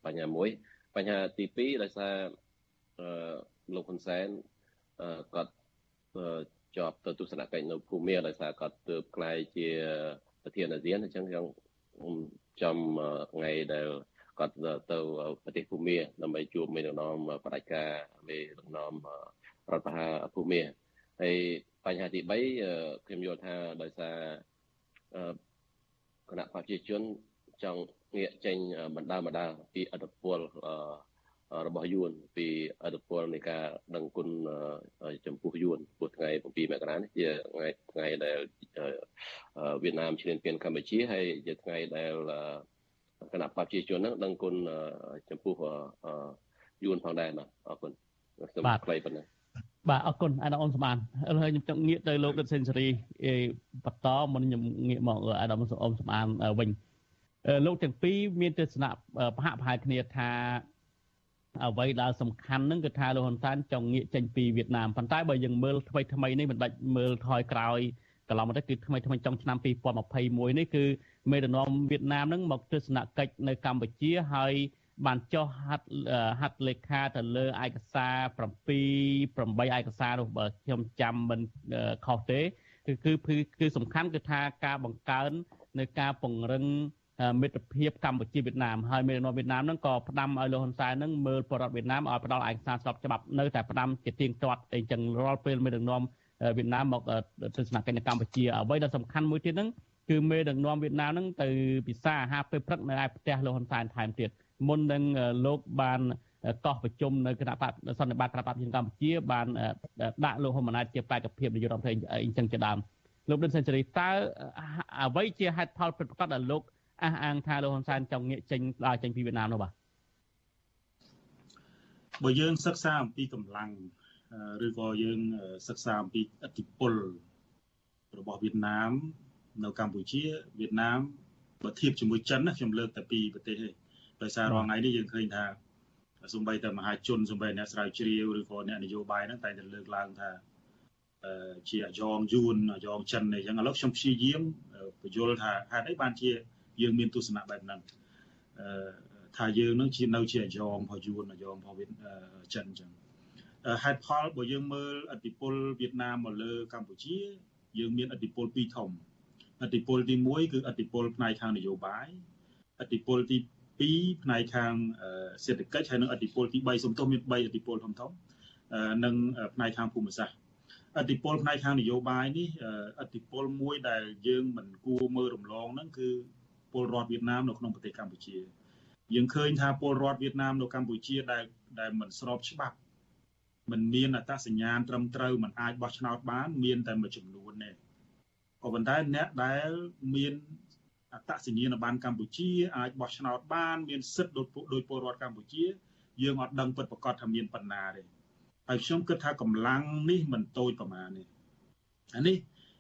បញ្ហាមួយបញ្ហាទី2ដោយសារលោកហ៊ុនសែនគាត់ជាប់ទៅទស្សនកិច្ចនៅភូមាដោយសារគាត់ទើបក្លាយជាប្រធានអាស៊ានអញ្ចឹងខ្ញុំចំថ្ងៃដែលគាត់ទៅប្រទេសភូមាដើម្បីជួបមេដឹកនាំបដិការមេដឹកនាំរដ្ឋបហាភូមាហើយបញ្ហាទី3ខ្ញុំយល់ថាដោយសារ គណៈប្រជាជនចង់ងាកចេញបណ្ដាបណ្ដាពីអត្តពលរបស់យួនពីអត្តពលនៃការដឹងគុណចំពោះយួនពោះថ្ងៃ7មករានេះជាថ្ងៃថ្ងៃដែលវៀតណាមឈ្លានពានកម្ពុជាហើយជាថ្ងៃដែលគណៈប្រជាជនហ្នឹងដឹងគុណចំពោះយួនផងដែរបាទអរគុណសូមខ្លីប៉ុណ្ណឹង បាទអរគុណអាដាមអ៊ំសម្បានហើយខ្ញុំចង់ងាកទៅលោកដិតសេនស៊ូរីបន្តមុនខ្ញុំងាកមកអាដាមអ៊ំសម្បានវិញលោកទាំងពីរមានទស្សនៈប្រហាក់ប្រហែលគ្នាថាអ្វីដែលសំខាន់ហ្នឹងគឺថាលោកហ៊ុនសែនចង់ងាកចេញពីវៀតណាមប៉ុន្តែបើយើងមើលថ្មីថ្មីនេះមិនដាច់មើលថយក្រោយកន្លងមកទៅគឺថ្មីថ្មីចុងឆ្នាំ2021នេះគឺមេដឹកនាំវៀតណាមហ្នឹងមកទស្សនកិច្ចនៅកម្ពុជាហើយ បានចុះហាត់ហាត់លេខាទៅលើឯកសារ7 8ឯកសារនោះបើខ្ញុំចាំមិនខុសទេគឺគឺគឺសំខាន់គឺថាការបង្កើននៅការពង្រឹងមិត្តភាពកម្ពុជាវៀតណាមហើយមេដឹកនាំវៀតណាមហ្នឹងក៏ផ្ដាំឲ្យលោកហ៊ុនសែនហ្នឹងមើលបរដ្ឋវៀតណាមឲ្យផ្ដល់ឯកសារស្របច្បាប់នៅតែផ្ដាំជាទៀងទាត់អីចឹងរាល់ពេលមេដឹកនាំវៀតណាមមកទស្សនកិច្ចនៅកម្ពុជាអ្វីដែលសំខាន់មួយទៀតហ្នឹងគឺមេដឹកនាំវៀតណាមហ្នឹងទៅពិសាអាហារពេលព្រឹកនៅឯផ្ទះលោកហ៊ុនសែនថែមទៀត មុននឹងលោកបានកោះប្រជុំនៅគណៈបកសន្និបាតគណៈបកប្រជាកម្ពុជា បានដាក់លោកហ៊ុនម៉ាណែតជាបេក្ខភាពនាយករដ្ឋមន្ត្រីអីចឹងជាដើមលោកដិនសេនស៊ូរីតើអ្វីជាហេតុផលពិតប្រាកដដែលលោកអះអាងថាលោកហ៊ុនសែនចង់ងាកចេញដើរចេញពីវៀតណាមនោះបាទបើយើងសិក្សាអំពីកម្លាំងឬក៏យើងសិក្សាអំពីឥទ្ធិពលរបស់វៀតណាមនៅកម្ពុជាវៀតណាមបើធៀបជាមួយចិនណាខ្ញុំលើកតែពីប្រទេសទេ ដោយសាររាល់ថ្ងៃនេះយើងឃើញថាសំបីតែមហាជនសំបីអ្នកស្រាវជ្រាវឬក៏អ្នកនយោបាយហ្នឹងតែតែលើកឡើងថាជាអាយ៉ងយួនអាយ៉ងចិនអីចឹងឥឡូវខ្ញុំព្យាយាមបញ្យល់ថាហេតុអីបានជាយើងមានទស្សនៈបែបហ្នឹងអឺថាយើងនឹងជានៅជាអាយ៉ងរបស់យួនអាយ៉ងរបស់វៀតចិនចឹងហេតុផលបើយើងមើលអធិពលវៀតណាមមកលើកម្ពុជា យើងមានអធិពលពីរធំអធិពលទី1គឺអធិពលផ្នែកខាងនយោបាយអធិពលទី 2ផ្នែកខាងសេដ្ឋកិច្ចហើយនិងអធិពលទី3សំទោសមាន3អធិពលធំធំនិងផ្នែកខាងភូមិសាស្ត្រអធិពលផ្នែកខាងនយោបាយនេះអធិពលមួយដែលយើងមិនគួរមើលរំលងហ្នឹងគឺពលរដ្ឋវៀតណាមនៅក្នុងប្រទេសកម្ពុជាយើងឃើញថាពលរដ្ឋវៀតណាមនៅកម្ពុជាដែលដែលមិនស្របច្បាប់មិនមានអត្តសញ្ញាណត្រឹមត្រូវមិនអាចបោះឆ្នោតបាន មានតែមួយចំនួនទេក៏ប៉ុន្តែអ្នកដែលមាន អត្តសញ្ញាណប័ណ្ណកម្ពុជាអាចបោះឆ្នោតបានមានសិទ្ធិដូចដោយពលរដ្ឋកម្ពុជាយើងអត់ដឹងពិតប្រាកដថាមានប៉ុណ្ណាទេហើយខ្ញុំគិតថាកម្លាំងនេះមិនតូចប្រមាណទេអានេះ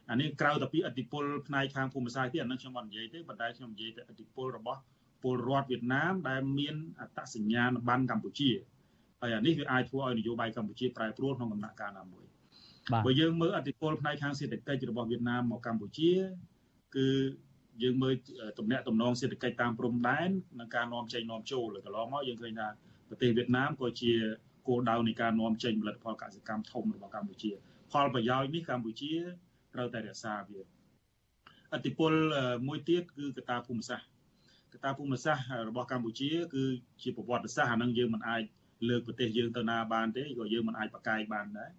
អានេះក្រៅតែពីអធិពលផ្នែកខាងភូមិសាស្ត្រទៀតអានឹងខ្ញុំអត់និយាយទេប៉ុន្តែខ្ញុំនិយាយទៅអធិពលរបស់ពលរដ្ឋវៀតណាមដែលមានអត្តសញ្ញាណប័ណ្ណកម្ពុជាហើយអានេះវាអាចធ្វើឲ្យនយោបាយកម្ពុជាប្រែប្រួលក្នុងដំណាក់កាលណាមួយបើយើងមើលអធិពលផ្នែកខាងសេដ្ឋកិច្ចរបស់វៀតណាមមកកម្ពុជាគឺ យើងមើលទំនាក់ទំនងសេដ្ឋកិច្ចតាមព្រំដែននិងការនាំចេញនាំចូលកន្លងមកយើងឃើញថាប្រទេសវៀតណាមក៏ជាគោលដៅនៃការនាំចេញផលិតផលកសិកម្មធំរបស់កម្ពុជា ផលប្រយោជន៍នេះកម្ពុជាត្រូវតែរក្សាវាអតិពលមួយទៀតគឺកត្តាភូមិសាស្ត្រកត្តាភូមិសាស្ត្ររបស់កម្ពុជា គឺជាប្រវត្តិសាស្ត្រអានឹងយើងមិនអាចលើកប្រទេសយើងទៅណាបានទេក៏យើងមិនអាចប្រកែកបានដែរ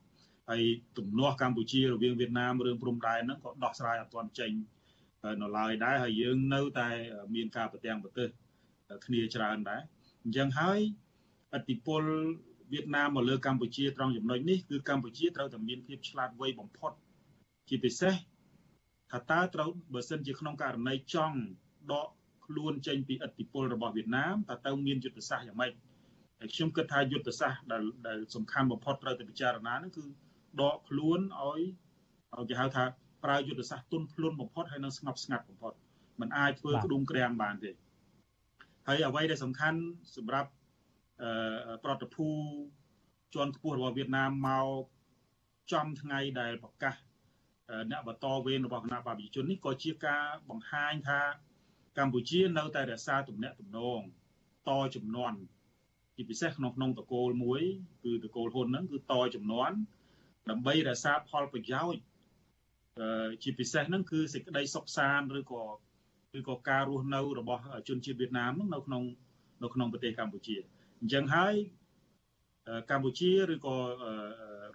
ហើយទំនាស់កម្ពុជារវាងវៀតណាមរឿងព្រំដែនហ្នឹងក៏ដោះស្រាយអត់ទាន់ចេញ នៅឡើយដែរហើយយើងនៅតែមានការប្រទាំងប្រទេសគ្នាច្រើនដែរអញ្ចឹងហើយអតិពលវៀតណាមមកលើកម្ពុជាត្រង់ចំណុចនេះគឺកម្ពុជាត្រូវតែមានភាពឆ្លាតវៃបំផុតជាពិសេសថាតើត្រូវបើសិនជាក្នុងករណីចង់ដកខ្លួនចេញពីឥទ្ធិពលរបស់វៀតណាមតើទៅមានយុទ្ធសាស្ត្រយ៉ាងម៉េចហើយខ្ញុំគិតថាយុទ្ធសាស្ត្រដែលដែលសំខាន់បំផុតត្រូវតែពិចារណានោះគឺដកខ្លួនឲ្យឲ្យគេហៅថា ប្រើយុទ្ធសាស្ត្រទុនភ្លុនបំផុតហើយនឹងស្ងប់ស្ងាត់បំផុតมันអាចធ្វើក្ដុំក្រាំងបានទេហើយអ្វីដែលសំខាន់សម្រាប់អឺប្រតិភូជាន់ខ្ពស់របស់វៀតណាមមកចំថ្ងៃដែលប្រកាសអ្នកបន្តវេនរបស់គណៈបព្វជិជននេះក៏ជាការបង្ហាញថាកម្ពុជានៅតែរក្សាទំនាក់ទំនងតចំនួនជាពិសេសក្នុងក្នុងតកូលមួយគឺតកូលហ៊ុនហ្នឹងគឺតចំនួនដើម្បីរក្សាផលប្រយោជន៍ ជាពិសេសហ្នឹងគឺសេចក្តីសុខសាន្តឬក៏ឬក៏ការរស់នៅរបស់ជនជាតិវៀតណាមហ្នឹងនៅក្នុងនៅក្នុងប្រទេសកម្ពុជាអញ្ចឹងហើយកម្ពុជាឬក៏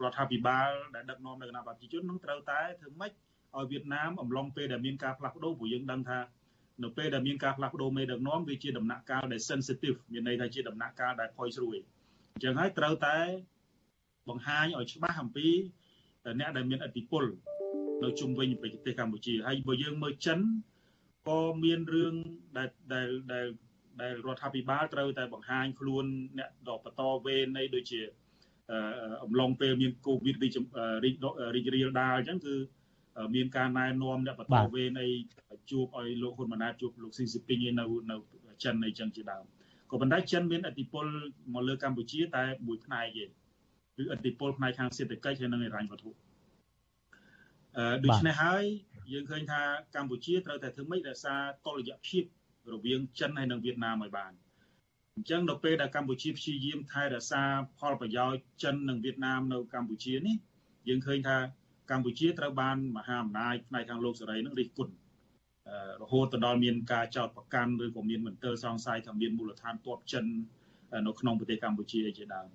រដ្ឋាភិបាលដែលដឹកនាំនៅគណៈប្រជាជននឹងត្រូវតែធ្វើម៉េចឲ្យវៀតណាមអំឡុងពេលដែលមានការផ្លាស់ប្ដូរព្រោះយើងដឹងថានៅពេលដែលមានការផ្លាស់ប្ដូរមេដឹកនាំវាជាដំណាក់កាលដែល sensitive មានន័យថាជាដំណាក់កាលដែលផុយស្រួយអញ្ចឹងហើយត្រូវតែបង្ហាញឲ្យច្បាស់អំពីអ្នកដែលមានអធិបុល នៅជុំវិញប្រទេសកម្ពុជាហើយបើយើងមើលចិនក៏មានរឿងដែលដែលដែលដែលរដ្ឋាភិបាលត្រូវតែបង្ហាញខ្លួនអ្នកដកបន្តវេននៃដូចជាអំឡុងពេលមានកូវីដរីករីករាលដាលអញ្ចឹងគឺមានការណែនាំអ្នកបន្តវេនអីជួបឲ្យលោកហ៊ុនម៉ាណែតជួបលោកស៊ីស៊ីពីងនៅនៅចិនអីចឹងជាដើមក៏ប៉ុន្តែចិនមានអធិបុលមកលើកម្ពុជាតែមួយផ្នែកទេគឺអធិបុលផ្នែកខាងសេដ្ឋកិច្ចហើយនិងហិរញ្ញវត្ថុអឺ ដូច្នេះហើយយើងឃើញថាកម្ពុជាត្រូវតែធ្វើម៉េចរក្សាតុល្យភាពរវាងចិនហើយនិងវៀតណាមឲ្យបានអញ្ចឹងនៅពេលដែលកម្ពុជាព្យាយាមថែរក្សាផលប្រយោជន៍ចិននិងវៀតណាមនៅកម្ពុជានេះយើងឃើញថាកម្ពុជាត្រូវបានមហាអំណាចផ្នែកខាងលោកសេរីនឹងរិះគន់រហូតទៅដល់មានការចោទប្រកាន់ឬក៏មានមន្ទិលសង្ស័យថាមានមូលដ្ឋានទ័ពចិននៅក្នុងប្រទេសកម្ពុជាជាដើម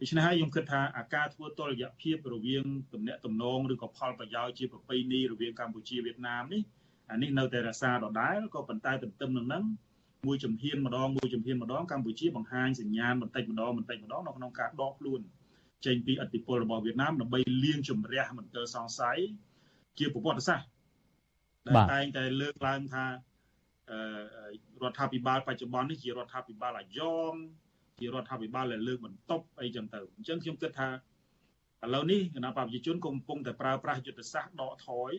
ដូច្នេះហើយខ្ញុំគិតថាអាការធ្វើតុល្យភាពរវាងទំនាក់ទំនងឬក៏ផលប្រយោជន៍ជាប្រពៃណីរវាងកម្ពុជាវៀតណាមនេះអានេះនៅតែរក្សាដដែលក៏ប៉ុន្តែទន្ទឹមនឹងហ្នឹងមួយជំហានម្ដងមួយជំហានម្ដងកម្ពុជាបង្ហាញសញ្ញាណបន្តិចម្ដងបន្តិចម្ដងនៅក្នុងការដកខ្លួនចេញពីអធិបុលរបស់វៀតណាមដើម្បីលាងជំរះមន្ទិលសង្ស័យជាប្រវត្តិសាស្ត្រដែលតែងតែលើកឡើងថារដ្ឋាភិបាលបច្ចុប្បន្ននេះជារដ្ឋាភិបាលអាយ៉ង ជារដ្ឋាភិបាលដែលលើកបន្ទប់អីចឹងទៅអញ្ចឹងខ្ញុំគិតថាឥឡូវនេះគណៈប្រជាជនកំពុងតែប្រើប្រាស់យុទ្ធសាស្ត្រដកថយ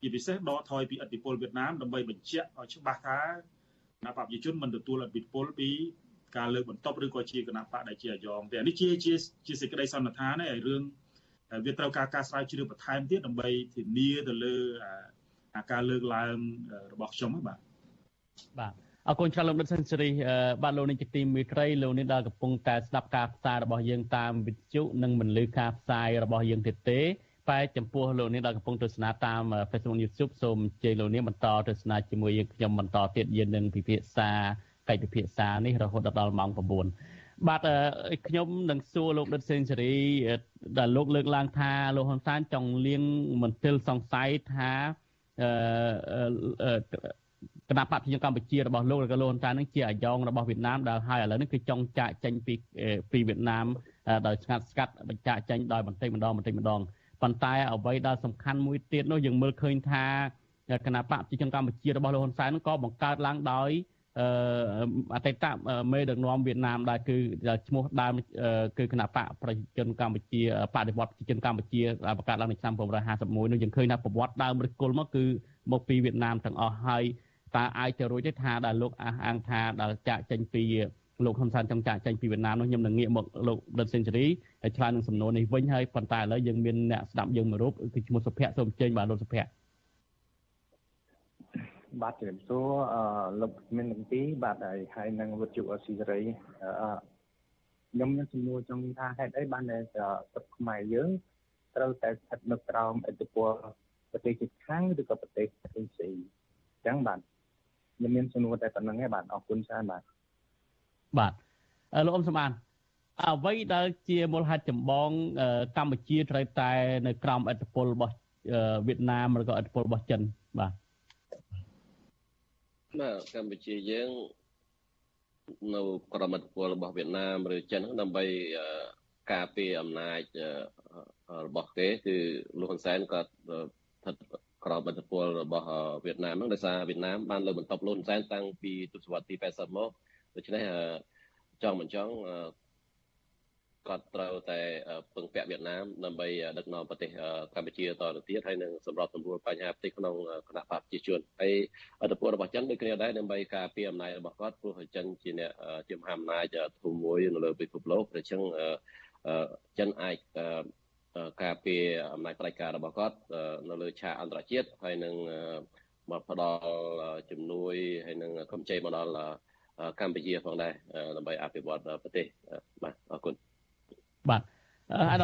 ជាពិសេសដកថយពីអធិបុលវៀតណាមដើម្បីបញ្ជាក់ឲ្យច្បាស់ថាគណៈប្រជាជនមិនទទួលអធិបុលពីការលើកបន្ទប់ឬក៏ជាគណៈបកដែលជាអាយ៉ងទេនេះជាជាជាសេចក្តីសន្និដ្ឋានហើយរឿងវាត្រូវការការស្រាវជ្រាវបន្ថែមទៀតដើម្បីធានាទៅលើអាការលើកឡើងរបស់ខ្ញុំបាទបាទ អរគុណច្រើនលោកដិតសេនស៊ូរីបាទលោកនេះជាទីមេត្រីលោកនេះដែលកំពុងតែស្ដាប់ការផ្សាយរបស់យើងតាមវិទ្យុនិងមិនលឺការផ្សាយរបស់យើងទៀតទេតែចំពោះលោកនេះដែលកំពុងទស្សនាតាម Facebook YouTube សូមអញ្ជើញលោកនេះបន្តទស្សនាជាមួយយើងខ្ញុំបន្តទៀតយើងនឹងពិភាក្សាកិច្ចពិភាក្សានេះរហូតដល់ម៉ោង9បាទខ្ញុំនឹងសួរលោកដិតសេនស៊ូរីដែលលោកលើកឡើងថាលោកហ៊ុនសែនចង់លៀងមន្ទិលសង្ស័យថាអឺ គណៈបព្វជិជនកម្ពុជារបស់លោកឬក៏លោកហ៊ុនសែននឹងជាអាយ៉ងរបស់វៀតណាមដែលហើយឥឡូវនេះគឺចង់ចាក់ចេញពីពីវៀតណាមដោយស្ងាត់ស្កាត់បញ្ចាក់ចេញដោយបន្តិចម្ដងបន្តិចម្ដងប៉ុន្តែអ្វីដែលសំខាន់មួយទៀតនោះយើងមើលឃើញថាគណៈបកប្រជាជនកម្ពុជារបស់លោកហ៊ុនសែនក៏បង្កើតឡើងដោយអឺអតីតមេដឹកនាំវៀតណាមដែលគឺឈ្មោះដើមគឺគណៈបកប្រជាជនកម្ពុជាបដិវត្តប្រជាជនកម្ពុជាដែលបង្កើតឡើងនៅឆ្នាំ1951នោះយើងឃើញថាប្រវត្តិដើមឫសគល់មកគឺមកពីវៀតណាមទាំងអស់ហើយ តើអាចទៅរួចទេថាដែលលោកអះអាងថាដែលចាក់ចេញពីលោកហ៊ុនសែនចង់ចាក់ចេញពីវៀតណាមនោះខ្ញុំនឹងងាកមកលោកដិតសេនស៊ូរីហើយឆ្លើយនឹងសំណួរនេះវិញហើយប៉ុន្តែឥឡូវយើងមានអ្នកស្ដាប់យើងមួយរូបគឺឈ្មោះសុភ័ក្រសូមអញ្ជើញបាទលោកសុភ័ក្របាទជំរាបសួរអឺលោកមានទាំងពីរបាទហើយហើយនឹងវិទ្យុអស៊ីសេរីអឺខ្ញុំមានសំណួរចង់ថាហេតុអីបានតែទឹកខ្មែរយើងត្រូវតែស្ថិតនៅក្រោមឥទ្ធិពលប្រទេសជិតខាងឬក៏ប្រទេសផ្សេងផ្សេងអញ្ចឹងបាទ ខ្ញុំមានសំណួរតែប៉ុណ្្នឹងឯងបាទអរគុណច្រើនបាទបាទលោកអ៊ំសំអានអ្វីដែលជាមូលហេតុចម្បងកម្ពុជាត្រូវតែនៅក្រោមឥទ្ធិពលរបស់វៀតណាមឬក៏ឥទ្ធិពលរបស់ចិនបាទបាទកម្ពុជាយើងនៅក្រមឥទ្ធិពលរបស់វៀតណាមឬចិនដើម្បីការពារអំណាចរបស់គេគឺលោកហ៊ុនសែនក៏ស្ថិត ក្រមឥទ្ធិពលរបស់វៀតណាមហ្នឹងដោយសារវៀតណាមបានលើបន្ទប់លោកហ៊ុនសែនតាំងពីទសវត្សរ៍ទី80មកដូច្នេះចង់មិនចង់គាត់ត្រូវតែពឹងពាក់វៀតណាមដើម្បីដឹកនាំប្រទេសកម្ពុជាតទៅទៀតហើយនឹងសម្របសម្រួលបញ្ហាប្រទេសក្នុងគណៈបកប្រជាជនហើយអត្តពលរបស់ចិនដូចគ្នាដែរដើម្បីការពារអំណាចរបស់គាត់ព្រោះចិនជាអ្នកជាមហាអំណាចធំមួយនៅលើពិភពលោកដូច្នេះចិនអាច ការពារអំណាចផ្ដាច់ការរបស់គាត់នៅលើឆាកអន្តរជាតិហើយនឹងមកផ្ដល់ជំនួយហើយនឹងកម្ចីមកដល់កម្ពុជាផងដែរដើម្បីអភិវឌ្ឍប្រទេសបាទអរគុណបាទអា